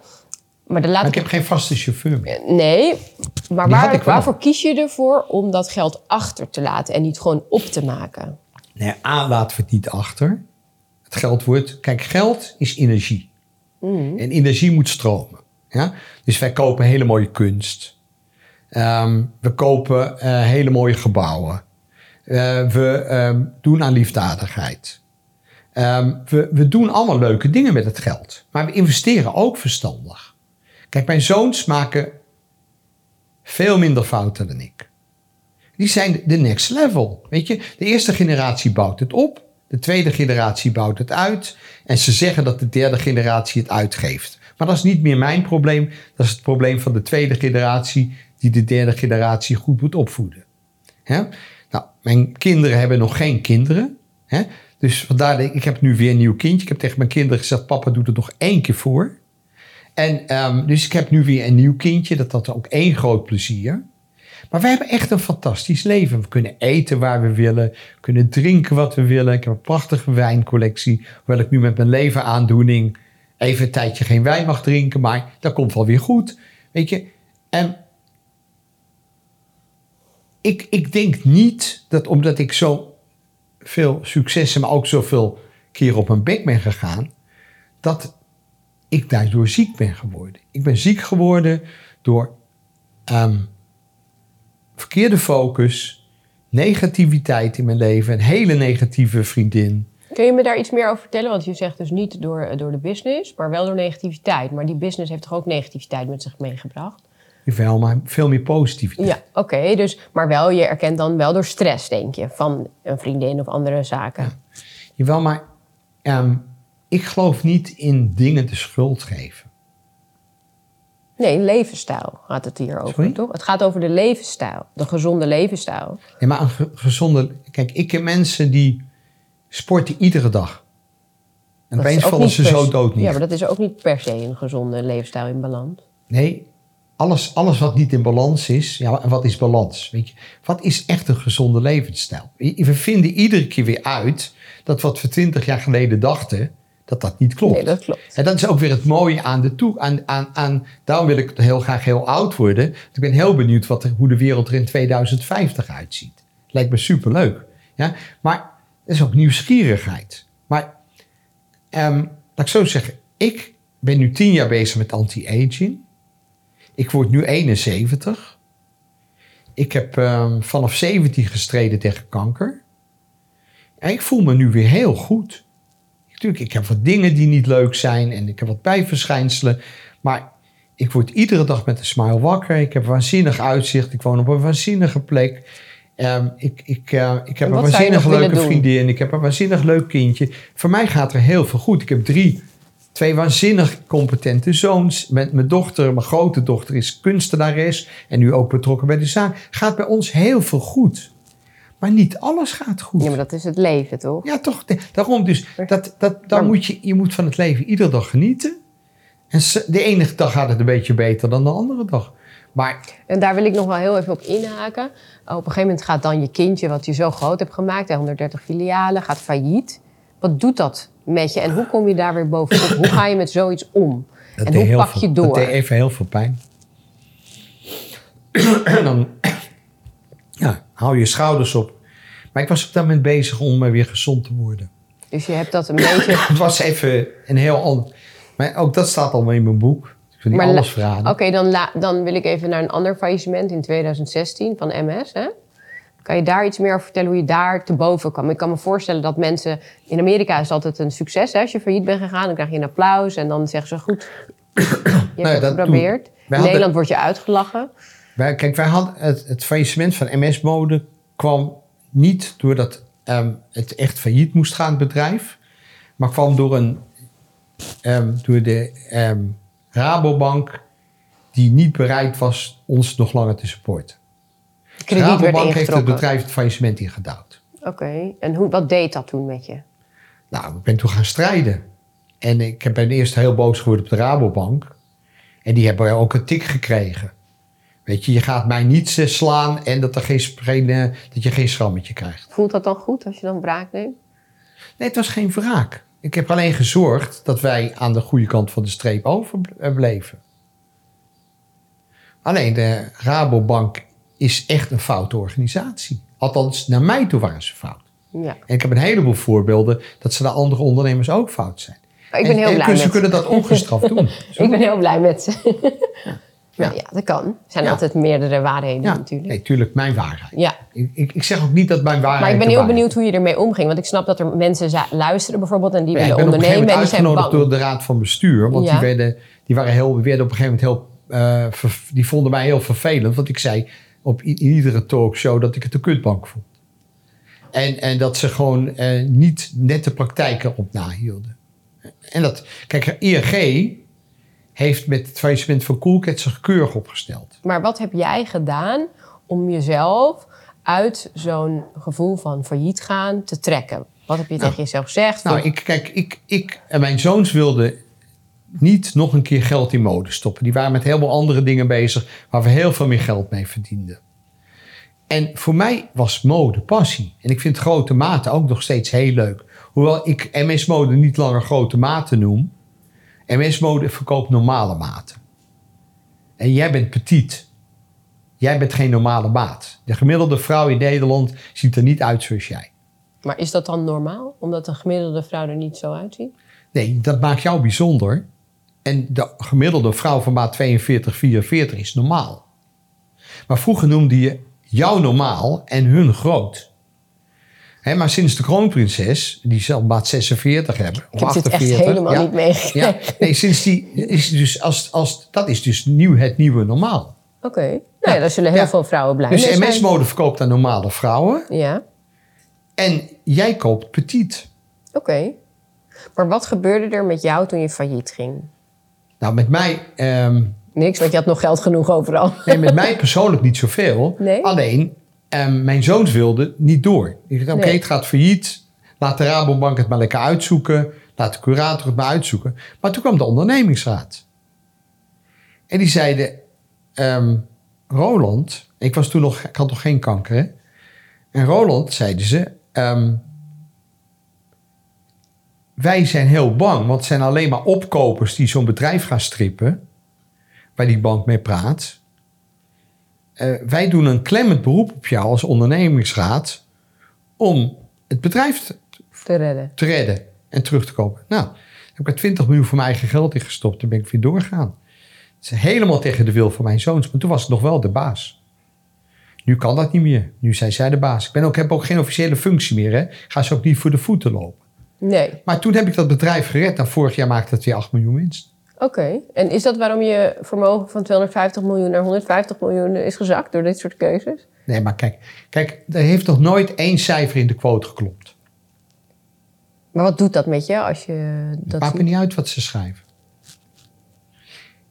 Maar dan laat Maar ik heb geen vaste chauffeur meer. Nee, maar waar, waarvoor kies je ervoor om dat geld achter te laten... en niet gewoon op te maken? Nee, A laten we het niet achter. Het geld wordt... Kijk, geld is energie. En energie moet stromen. Ja? Dus wij kopen hele mooie kunst. Ehm, we kopen eh, hele mooie gebouwen. Eh, we ehm, doen aan liefdadigheid. Ehm, we, we doen allemaal leuke dingen met het geld. Maar we investeren ook verstandig. Kijk, mijn zoons maken veel minder fouten dan ik. Die zijn de next level. Weet je, de eerste generatie bouwt het op. De tweede generatie bouwt het uit. En ze zeggen dat de derde generatie het uitgeeft. Maar dat is niet meer mijn probleem. Dat is het probleem van de tweede generatie die de derde generatie goed moet opvoeden. Nou, mijn kinderen hebben nog geen kinderen. Hè? Dus vandaar ik, ik heb nu weer een nieuw kindje. Ik heb tegen mijn kinderen gezegd, papa doet het nog één keer voor. En ehm, dus ik heb nu weer een nieuw kindje. Dat had ook één groot plezier. Maar wij hebben echt een fantastisch leven. We kunnen eten waar we willen, we kunnen drinken wat we willen. Ik heb een prachtige wijncollectie, hoewel ik nu met mijn levenaandoening even een tijdje geen wijn mag drinken, maar dat komt wel weer goed. Weet je, en ik, ik denk niet dat omdat ik zo veel successen, maar ook zoveel keer op mijn bek ben gegaan, dat ik daardoor ziek ben geworden. Ik ben ziek geworden door ehm, verkeerde focus, negativiteit in mijn leven, een hele negatieve vriendin. Kun je me daar iets meer over vertellen? Want je zegt dus niet door, door de business, maar wel door negativiteit. Maar die business heeft toch ook negativiteit met zich meegebracht? Wel, maar veel meer positiviteit. Ja, oké. dus, maar wel, je erkent dan wel door stress, denk je, van een vriendin of andere zaken. Jawel, maar ehm, ik geloof niet in dingen de schuld geven. Nee, levensstijl gaat het hier over, Sorry? toch? Het gaat over de levensstijl, de gezonde levensstijl. Ja, maar een ge- gezonde... Kijk, ik ken mensen die sporten iedere dag. En Dat opeens vallen niet ze zo dood neer. Ja, maar dat is ook niet per se een gezonde levensstijl in balans. Nee, alles, alles wat niet in balans is, ja, en wat is balans? Weet je, wat is echt een gezonde levensstijl? We vinden iedere keer weer uit dat wat we twintig jaar geleden dachten, dat dat niet klopt. Nee, dat klopt. En dat is ook weer het mooie aan de toe. Aan, aan, aan, daarom wil ik heel graag heel oud worden. Want Ik ben heel benieuwd wat hoe de wereld er in 2050 uitziet. Lijkt me superleuk. Ja? Maar dat is ook nieuwsgierigheid. Maar ehm, laat ik zo zeggen, ik ben nu tien jaar bezig met anti-aging. Ik word nu 71. Ik heb ehm, vanaf 17 gestreden tegen kanker. En ik voel me nu weer heel goed. Natuurlijk, ik heb wat dingen die niet leuk zijn en ik heb wat bijverschijnselen. Maar ik word iedere dag met een smile wakker. Ik heb waanzinnig uitzicht. Ik woon op een waanzinnige plek. Ehm, ik, ik, eh, ik heb En een waanzinnig leuke doen? vriendin. Ik heb een waanzinnig leuk kindje. Voor mij gaat er heel veel goed. Ik heb drie, twee waanzinnig competente zoons. Met mijn dochter, mijn grote dochter is kunstenares. En nu ook betrokken bij de zaak. Gaat bij ons heel veel goed. Maar niet alles gaat goed. Ja, maar dat is het leven, toch? Ja, toch. Daarom dus. Dat, dat, dan moet je, je moet van het leven iedere dag genieten. En de ene dag gaat het een beetje beter dan de andere dag. Maar En daar wil ik nog wel heel even op inhaken. Op een gegeven moment gaat dan je kindje, wat je zo groot hebt gemaakt, hè, 130 filialen, gaat failliet. Wat doet dat met je en hoe kom je daar weer bovenop? Hoe ga je met zoiets om? dat en hoe pak veel- je Dat door? deed even heel veel pijn. en dan ja, hou je schouders op. Maar ik was op dat moment bezig om weer gezond te worden. Dus je hebt dat een beetje... Het was even een heel ander... Maar ook dat staat allemaal in mijn boek. Ik wil niet Maar alles verraden. Oké, dan, dan wil ik even naar een ander faillissement in 2016 van MS. Hè? Kan je daar iets meer over vertellen hoe je daar te boven kwam? Ik kan me voorstellen dat mensen... In Amerika is het altijd een succes. Hè? Als je failliet bent gegaan, dan krijg je een applaus. En dan zeggen ze, goed, je hebt Nou ja, het geprobeerd. In Nederland word je uitgelachen. Wij, kijk, wij hadden het, het faillissement van MS-mode kwam niet doordat ehm, het echt failliet moest gaan, het bedrijf. Maar kwam door, een, ehm, door de ehm, Rabobank die niet bereid was ons nog langer te supporten. Krediet werd Rabobank heeft het bedrijf het faillissement ingedouwd. Oké, en hoe, wat deed dat toen met je? Nou, ik ben toen gaan strijden. En ik ben eerst heel boos geworden op de Rabobank. En die hebben ook een tik gekregen. Weet je, je gaat mij niet eh, slaan en dat, er geen, geen, eh, dat je geen schrammetje krijgt. Voelt dat dan goed als je dan wraak neemt? Nee, het was geen wraak. Ik heb alleen gezorgd dat wij aan de goede kant van de streep overbleven. Alleen de Rabobank is echt een foute organisatie. Althans, naar mij toe waren ze fout. Ja. En ik heb een heleboel voorbeelden dat ze de andere ondernemers ook fout zijn. Ik ben En- heel en blij met Ze kunnen dat ongestraft doen. Ik ben heel blij met ze. Ja, ja dat kan. Er zijn Ja. altijd meerdere waarheden Ja, natuurlijk. nee, tuurlijk, mijn waarheid. Ja, Ik, ik, ik zeg ook niet dat mijn waarheid maar ik ben heel benieuwd hoe je ermee omging. Want ik snap dat er mensen luisteren bijvoorbeeld en die ik willen ben op een gegeven ondernemen en moment die zijn uitgenodigd door de raad van bestuur. Want die, werden, die, waren heel, werden op een gegeven moment heel... eh, ver- die vonden mij heel vervelend. Want ik zei op iedere talkshow dat ik het een kutbank vond. En, en dat ze gewoon eh, niet net de praktijken op nahielden. En dat... Kijk, ING heeft met het faillissement van Coolcat zich keurig opgesteld. Maar wat heb jij gedaan om jezelf uit zo'n gevoel van failliet gaan te trekken? Wat heb je tegen jezelf gezegd? Nou, ik, kijk, ik, ik en mijn zoons wilden niet nog een keer geld in mode stoppen. Die waren met heel veel andere dingen bezig waar we heel veel meer geld mee verdienden. En voor mij was mode passie. En ik vind grote maten ook nog steeds heel leuk. Hoewel ik MS Mode niet langer grote maten noem. MS Mode verkoopt normale maten. En jij bent petit. Jij bent geen normale maat. De gemiddelde vrouw in Nederland ziet er niet uit zoals jij. Maar is dat dan normaal? Omdat een gemiddelde vrouw er niet zo uitziet? Nee, dat maakt jou bijzonder. En de gemiddelde vrouw van maat 42, 44 is normaal. Maar vroeger noemde je jou normaal en hun groot. Maar sinds de kroonprinses, die zelf maat 46 hebben, Ik heb dit echt 48, helemaal ja, niet meegekregen. Ja, nee, sinds die is dus als, als dat is dus nieuw het nieuwe normaal. Oké. Nou ja, daar zullen heel veel vrouwen blij mee Dus zijn. MS-mode verkoopt aan normale vrouwen Ja, en jij koopt petit. oké. Maar wat gebeurde er met jou toen je failliet ging? Nou, met mij ehm, Niks, want je had nog geld genoeg overal. Nee, met mij persoonlijk niet zoveel. Nee? Alleen, mijn zoons wilden niet door. Ik dacht, oké, het gaat failliet. Laat de Rabobank het maar lekker uitzoeken. Laat de curator het maar uitzoeken. Maar toen kwam de ondernemingsraad. En die zeiden, ehm, Roland... Ik, was toen nog, ik had nog geen kanker, hè? En Roland, zeiden ze... ehm, wij zijn heel bang, want het zijn alleen maar opkopers... die zo'n bedrijf gaan strippen waar die bank mee praat. Eh, wij doen een klemmend beroep op jou als ondernemingsraad om het bedrijf te, Te redden. te redden en terug te kopen. Nou, heb ik er 20 miljoen van mijn eigen geld in gestopt. Toen ben ik weer doorgegaan. Het is helemaal tegen de wil van mijn zoons, maar toen was ik nog wel de baas. Nu kan dat niet meer. Nu zijn zij de baas. Ik ben ook, heb ook geen officiële functie meer. Hè. Ik ga ze ook niet voor de voeten lopen. Nee. Maar toen heb ik dat bedrijf gered. En vorig jaar maakte het weer 8 miljoen winst. Oké. En is dat waarom je vermogen van 250 miljoen naar 150 miljoen is gezakt door dit soort keuzes? Nee, maar kijk, kijk, er heeft nog nooit één cijfer in de quote geklopt. Maar wat doet dat met je als je dat Maakt me niet uit wat ze schrijven.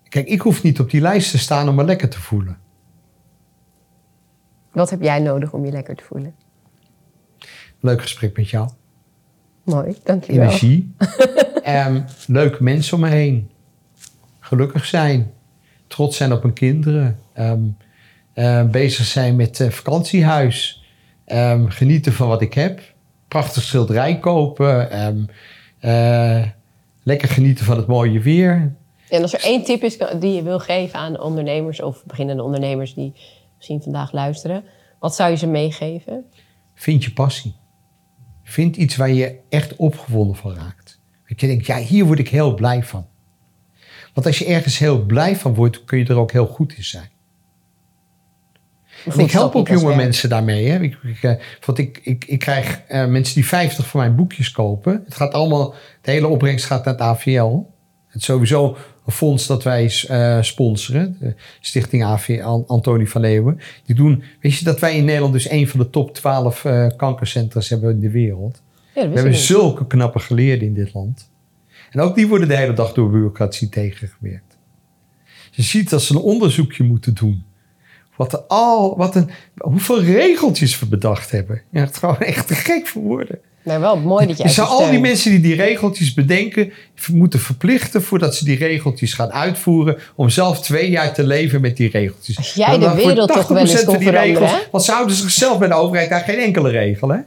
Kijk, ik hoef niet op die lijst te staan om me lekker te voelen. Wat heb jij nodig om je lekker te voelen? Leuk gesprek met jou. Mooi, dankjewel. Energie. Ehm, leuke mensen om me heen. Gelukkig zijn. Trots zijn op mijn kinderen. Ehm, eh, bezig zijn met eh, vakantiehuis. Ehm, genieten van wat ik heb. Prachtig schilderij kopen. Ehm, eh, lekker genieten van het mooie weer. En als er één tip is die je wil geven aan ondernemers of beginnende ondernemers die misschien vandaag luisteren, wat zou je ze meegeven? Vind je passie. Vind iets waar je echt opgewonden van raakt. Dat je denkt, ja, hier word ik heel blij van. Want als je ergens heel blij van wordt, kun je er ook heel goed in zijn. Ik help ook jonge mensen daarmee. Hè. Ik, ik, eh, want ik, ik, ik krijg uh, mensen die 50 van mijn boekjes kopen. Het gaat allemaal, de hele opbrengst gaat naar het AVL. Het is sowieso een fonds dat wij uh, sponsoren. De Stichting AVL Antonie van Leeuwen. Die doen, weet je dat wij in Nederland dus een van de top 12 uh, kankercentra's hebben in de wereld. Ja, We hebben zulke knappe geleerden in dit land. En ook die worden de hele dag door bureaucratie tegengewerkt. Je ziet dat ze een onderzoekje moeten doen. Wat er al, wat een, hoeveel regeltjes we bedacht hebben. Ja, het gewoon echt te gek voor woorden. Maar wel mooi dat je. Dus al die mensen die die regeltjes bedenken, moeten verplichten voordat ze die regeltjes gaan uitvoeren. om zelf twee jaar te leven met die regeltjes. Als jij de wereld toch wel eens kon die regels, Want ze houden zichzelf bij de overheid daar geen enkele regel. Hè?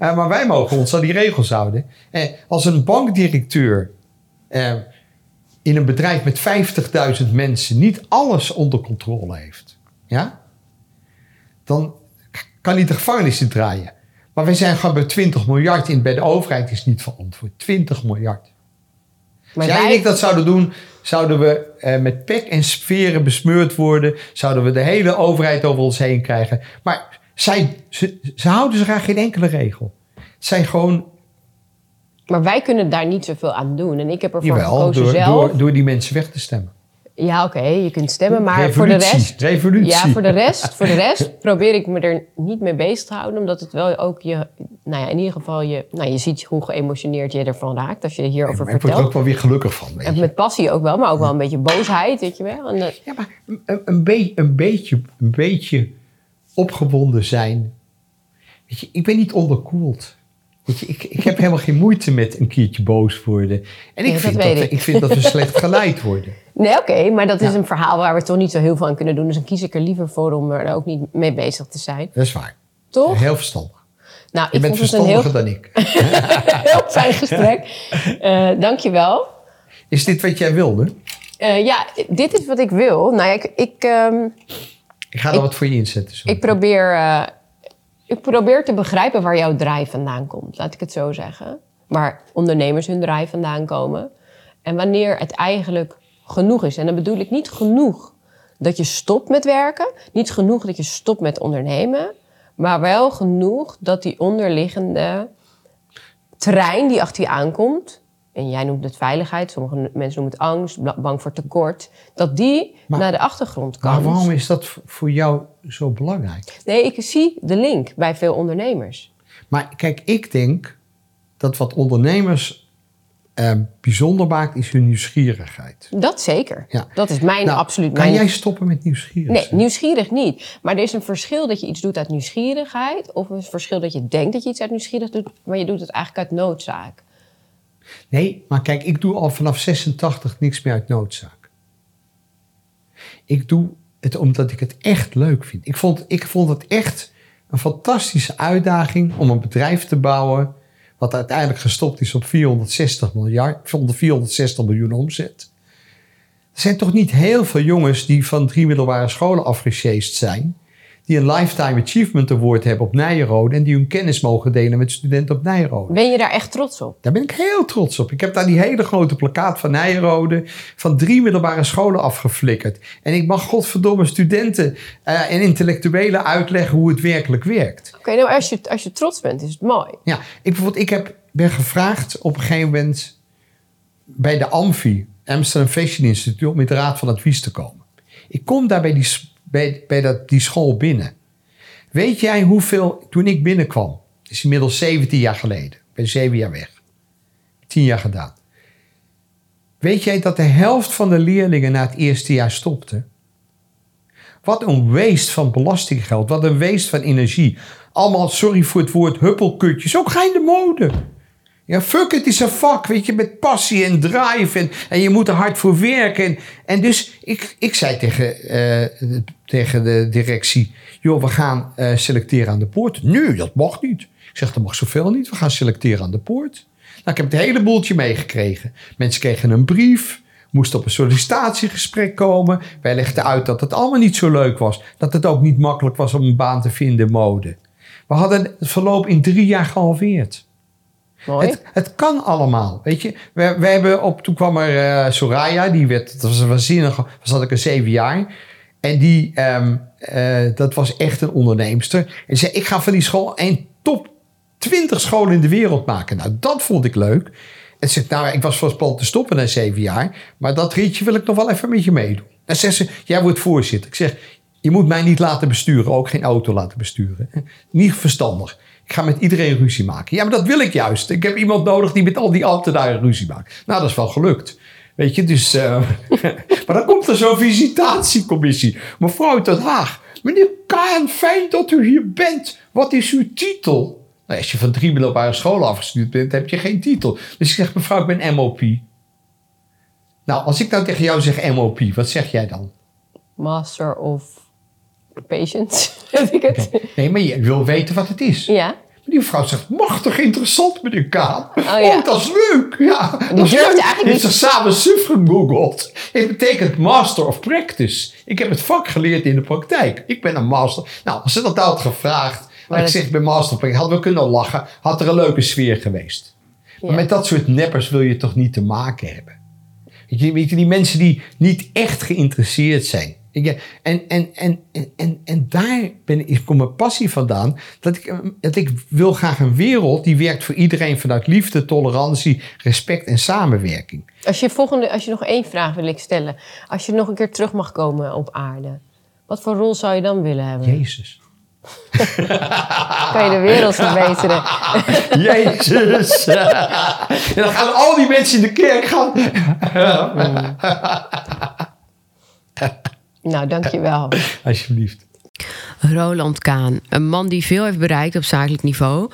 Uh, maar wij mogen ons aan die regels houden. En als een bankdirecteur uh, in een bedrijf met 50.000 mensen niet alles onder controle heeft, ja, dan kan hij de gevangenis in draaien. Maar wij zijn gewoon bij 20 miljard in. Bij de overheid is niet verantwoord. 20 miljard. Maar Als jij en ik dat zouden doen, zouden we eh, met pek en sferen besmeurd worden. Zouden we de hele overheid over ons heen krijgen. Maar zij, ze, ze houden zich aan geen enkele regel. Het zijn gewoon maar wij kunnen daar niet zoveel aan doen. En ik heb ervoor Jawel, gekozen door, zelf... Door, door die mensen weg te stemmen. Ja, oké, je kunt stemmen, maar voor de rest... Revolutie. Ja, voor de rest, voor de rest probeer ik me er niet mee bezig te houden. Omdat het wel ook je... Nou ja, in ieder geval je... Nou, je ziet hoe geëmotioneerd je ervan raakt als je hierover vertelt. Ik word er ook wel weer gelukkig van, En met passie ook wel, maar ook wel een beetje boosheid, weet je wel. En, ja, maar een, een, be een, beetje, een beetje opgewonden zijn. Weet je, ik ben niet onderkoeld. Weet je, ik, ik heb helemaal geen moeite met een keertje boos worden. En ik, vind, dat, ik. ik vind dat we slecht geleid worden. Nee, oké, maar dat is een verhaal waar we toch niet zo heel veel aan kunnen doen. Dus dan kies ik er liever voor om er ook niet mee bezig te zijn. Dat is waar. Toch? Heel verstandig. Nou, je bent verstandiger dan ik. heel fijn gesprek. Uh, dankjewel. Is dit wat jij wilde? Uh, ja, dit is wat ik wil. Nou ja, ik... Ik, um, ik ga er wat voor je inzetten. Zo. Ik probeer... Uh, ik probeer te begrijpen waar jouw drijf vandaan komt, laat ik het zo zeggen. Waar ondernemers hun drijf vandaan komen. En wanneer het eigenlijk genoeg is. En dan bedoel ik niet genoeg dat je stopt met werken, niet genoeg dat je stopt met ondernemen, maar wel genoeg dat die onderliggende trein die achter je aankomt, en jij noemt het veiligheid, sommige mensen noemen het angst, bang voor tekort, dat die naar de achtergrond kan. Maar waarom is dat voor jou zo belangrijk? Nee, ik zie de link bij veel ondernemers. Maar kijk, ik denk dat wat ondernemers uh, bijzonder maakt, is hun nieuwsgierigheid. Dat zeker. Ja. Dat is mijn nou, absoluut. Kan jij stoppen met nieuwsgierigheid? Nee, nieuwsgierig niet. Maar er is een verschil dat je iets doet uit nieuwsgierigheid, of een verschil dat je denkt dat je iets uit nieuwsgierigheid doet, maar je doet het eigenlijk uit noodzaak. Nee, maar kijk, ik doe al vanaf 86 niks meer uit noodzaak. Ik doe het omdat ik het echt leuk vind. Ik vond, ik vond het echt een fantastische uitdaging om een bedrijf te bouwen. Wat uiteindelijk gestopt is op 460 miljard, 460 miljoen omzet. Er zijn toch niet heel veel jongens die van drie middelbare scholen afgesjeest zijn die een Lifetime Achievement Award hebben op Nijrode en die hun kennis mogen delen met studenten op Nijrode. Ben je daar echt trots op? Daar ben ik heel trots op. Ik heb daar die hele grote plakkaat van Nijrode van drie middelbare scholen afgeflikkerd. En ik mag godverdomme studenten uh, en intellectuelen uitleggen hoe het werkelijk werkt. Oké, nou als je, als je trots bent, is het mooi. Ja, ik, bijvoorbeeld, ik heb, ben gevraagd op een gegeven moment bij de AMFI, Amsterdam Fashion Institute, om in de raad van advies te komen. Ik kom daar bij die bij, bij dat, die school binnen. Weet jij hoeveel, toen ik binnenkwam, is inmiddels 17 jaar geleden, ben 7 jaar weg, 10 jaar gedaan. Weet jij dat de helft van de leerlingen na het eerste jaar stopte? Wat een waste van belastinggeld, wat een waste van energie. Allemaal, sorry voor het woord, huppelkutjes, ook ga in de mode. Ja, fuck it is een vak, weet je, met passie en drive en, en je moet er hard voor werken. En, en dus ik, ik zei tegen, uh, tegen de directie, joh, we gaan uh, selecteren aan de poort. Nu, dat mag niet. Ik zeg, dat mag zoveel niet, we gaan selecteren aan de poort. Nou, ik heb het hele boeltje meegekregen. Mensen kregen een brief, moest op een sollicitatiegesprek komen. Wij legden uit dat het allemaal niet zo leuk was. Dat het ook niet makkelijk was om een baan te vinden mode. We hadden het verloop in drie jaar gehalveerd. Het, kan allemaal, weet je. We hebben op, toen kwam er eh, Soraya, die werd, dat was een waanzinnige, was had ik een zeven jaar. En die, ehm, eh, dat was echt een onderneemster. En zei, ik ga van die school een top 20 scholen in de wereld maken. Nou, dat vond ik leuk. En ze zegt, nou, ik was van plan te stoppen na zeven jaar. Maar dat ritje wil ik nog wel even met je meedoen. Dan zegt ze, jij wordt voorzitter. Ik zeg, je moet mij niet laten besturen. Ook geen auto laten besturen. Niet verstandig. Ik ga met iedereen ruzie maken. Ja, maar dat wil ik juist. Ik heb iemand nodig die met al die ambtenaren ruzie maakt. Nou, dat is wel gelukt. Weet je, dus... eh, maar dan komt er zo'n visitatiecommissie. Mevrouw Den Haag. Meneer Kaan, fijn dat u hier bent. Wat is uw titel? Nou, als je van drie middelbare scholen afgestuurd bent, heb je geen titel. Dus ik zeg, mevrouw, ik ben MOP. Nou, als ik nou tegen jou zeg MOP, wat zeg jij dan? Master of Patience, heb ik het. Nee, maar je wil weten wat het is. Ja. Die vrouw zegt, machtig interessant, meneer Kaan. Oh, ja. dat is leuk. Ja, dat is leuk. eigenlijk Heeft ze samen suf gegoogeld. Het betekent Master of Practice. Ik heb het vak geleerd in de praktijk. Ik ben een master. Nou, als ze dat had gevraagd... Maar ik dat- zeg, ik ben Master of Practice. Hadden we kunnen lachen. Had er een leuke sfeer geweest. Maar met dat soort neppers wil je toch niet te maken hebben. Weet je, weet je, die mensen die niet echt geïnteresseerd zijn. Je, En, en, en, en, en, daar ben ik, komt mijn passie vandaan. Dat ik, dat ik wil graag een wereld die werkt voor iedereen vanuit liefde, tolerantie, respect en samenwerking. Als je, volgende, als je nog één vraag wil ik stellen. Als je nog een keer terug mag komen op aarde. Wat voor rol zou je dan willen hebben? Jezus. Kan je de wereld verbeteren? Jezus. en dan gaan al die mensen in de kerk gaan. Nou, dankjewel. Alsjeblieft. Roland Kaan, een man die veel heeft bereikt op zakelijk niveau.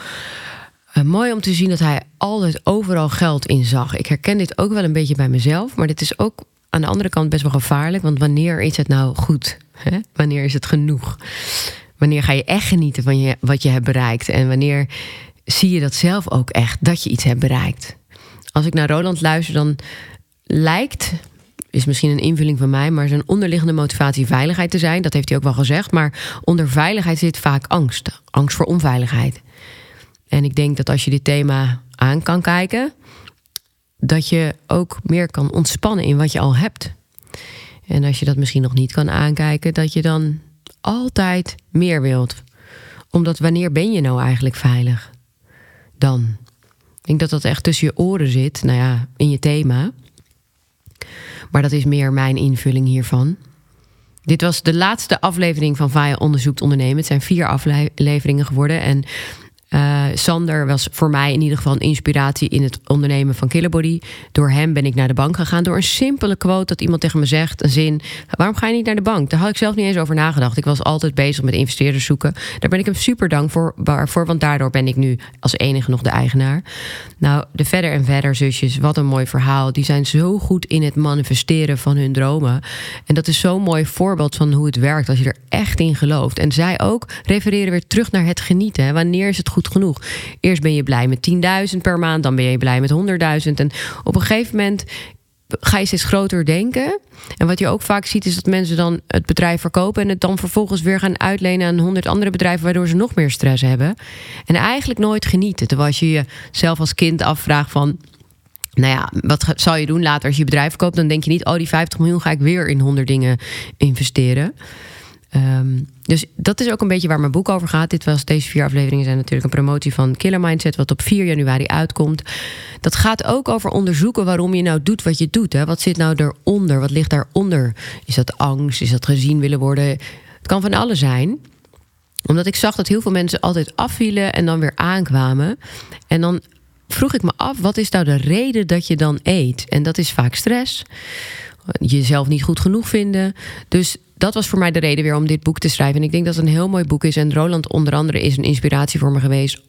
Eh, mooi om te zien dat hij altijd overal geld in zag. Ik herken dit ook wel een beetje bij mezelf, maar dit is ook aan de andere kant best wel gevaarlijk. Want wanneer is het nou goed? Hè? Wanneer is het genoeg? Wanneer ga je echt genieten van je, wat je hebt bereikt? En wanneer zie je dat zelf ook echt, dat je iets hebt bereikt? Als ik naar Roland luister, dan lijkt, is misschien een invulling van mij, maar zijn onderliggende motivatie veiligheid te zijn. Dat heeft hij ook wel gezegd. Maar onder veiligheid zit vaak angst. Angst voor onveiligheid. En ik denk dat als je dit thema aan kan kijken, dat je ook meer kan ontspannen in wat je al hebt. En als je dat misschien nog niet kan aankijken, dat je dan altijd meer wilt. Omdat wanneer ben je nou eigenlijk veilig? Dan. Ik denk dat dat echt tussen je oren zit, nou ja, in je thema. Maar dat is meer mijn invulling hiervan. Dit was de laatste aflevering van Vaya Onderzoekt Ondernemen. Het zijn vier afleveringen geworden. En eh, Sander was voor mij in ieder geval een inspiratie in het ondernemen van Killerbody. Door hem ben ik naar de bank gegaan. Door een simpele quote dat iemand tegen me zegt, een zin. Waarom ga je niet naar de bank? Daar had ik zelf niet eens over nagedacht. Ik was altijd bezig met investeerders zoeken. Daar ben ik hem super dank voor, want daardoor ben ik nu als enige nog de eigenaar. Nou, de verder en verder zusjes, wat een mooi verhaal. Die zijn zo goed in het manifesteren van hun dromen. En dat is zo'n mooi voorbeeld van hoe het werkt als je er echt in gelooft. En zij ook refereren weer terug naar het genieten. Wanneer is het goed genoeg? Eerst ben je blij met 10.000 per maand, dan ben je blij met 100.000. En op een gegeven moment ga je steeds groter denken. En wat je ook vaak ziet is dat mensen dan het bedrijf verkopen en het dan vervolgens weer gaan uitlenen aan honderd andere bedrijven, waardoor ze nog meer stress hebben. En eigenlijk nooit genieten. Terwijl als je jezelf als kind afvraagt van. Nou ja, wat zal je doen later als je bedrijf verkoopt? Dan denk je niet, oh, die 50 miljoen ga ik weer in 100 dingen investeren. Ehm, dus dat is ook een beetje waar mijn boek over gaat. Dit was, deze vier afleveringen zijn natuurlijk een promotie van Killer Mindset, wat op 4 januari uitkomt. Dat gaat ook over onderzoeken waarom je nou doet wat je doet. Hè? Wat zit nou eronder? Wat ligt daaronder? Is dat angst? Is dat gezien willen worden? Het kan van alles zijn omdat ik zag dat heel veel mensen altijd afvielen en dan weer aankwamen. En dan vroeg ik me af, wat is nou de reden dat je dan eet? En dat is vaak stress. Jezelf niet goed genoeg vinden. Dus dat was voor mij de reden weer om dit boek te schrijven. En ik denk dat het een heel mooi boek is. En Roland onder andere is een inspiratie voor me geweest.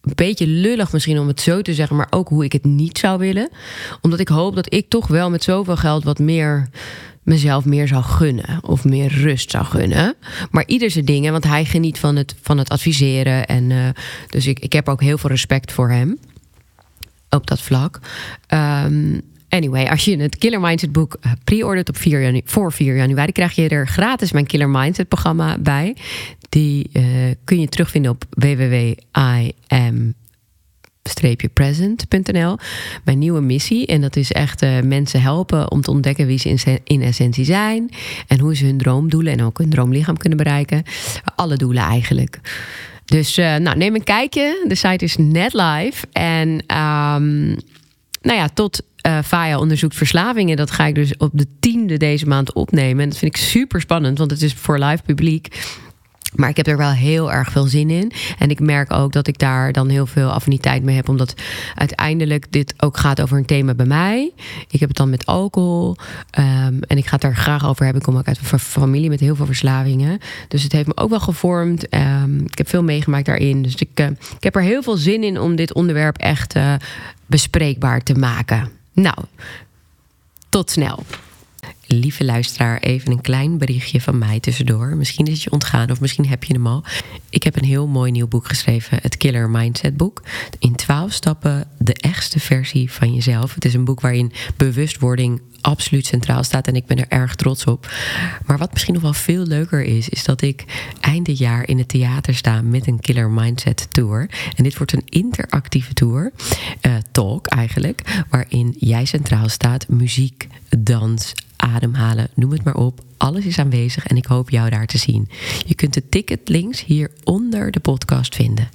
Een beetje lullig misschien om het zo te zeggen, maar ook hoe ik het niet zou willen. Omdat ik hoop dat ik toch wel met zoveel geld wat meer mezelf meer zou gunnen. Of meer rust zou gunnen. Maar ieder zijn dingen, want hij geniet van het, van het adviseren. En, eh, dus ik, ik heb ook heel veel respect voor hem. Op dat vlak. Ehm, Anyway, als je het Killer Mindset boek eh, pre-ordert op 4 janu voor 4 januari, krijg je er gratis mijn Killer Mindset programma bij. Die uh, kun je terugvinden op www.im present.nl. Mijn nieuwe missie. En dat is echt uh, mensen helpen om te ontdekken wie ze in, in, essentie zijn. En hoe ze hun droomdoelen en ook hun droomlichaam kunnen bereiken. Alle doelen eigenlijk. Dus nou, neem een kijkje. De site is net live. En um, nou ja, tot uh, onderzoekt verslavingen. Dat ga ik dus op de tiende deze maand opnemen. En dat vind ik super spannend, want het is voor live publiek. Maar ik heb er wel heel erg veel zin in. En ik merk ook dat ik daar dan heel veel affiniteit mee heb. Omdat uiteindelijk dit ook gaat over een thema bij mij. Ik heb het dan met alcohol. Um, en ik ga het daar graag over hebben. Ik kom ook uit een familie met heel veel verslavingen. Dus het heeft me ook wel gevormd. Um, ik heb veel meegemaakt daarin. Dus ik, uh, ik heb er heel veel zin in om dit onderwerp echt uh, bespreekbaar te maken. Nou, tot snel. Lieve luisteraar, even een klein berichtje van mij tussendoor. Misschien is het je ontgaan of misschien heb je hem al. Ik heb een heel mooi nieuw boek geschreven, het Killer Mindset boek. In twaalf stappen de echtste versie van jezelf. Het is een boek waarin bewustwording absoluut centraal staat en ik ben er erg trots op. Maar wat misschien nog wel veel leuker is, is dat ik eind jaar in het theater sta met een Killer Mindset Tour. En dit wordt een interactieve tour, uh, talk eigenlijk, waarin jij centraal staat, muziek, dans, ademhalen, noem het maar op. Alles is aanwezig en ik hoop jou daar te zien. Je kunt de ticketlinks hier onder de podcast vinden.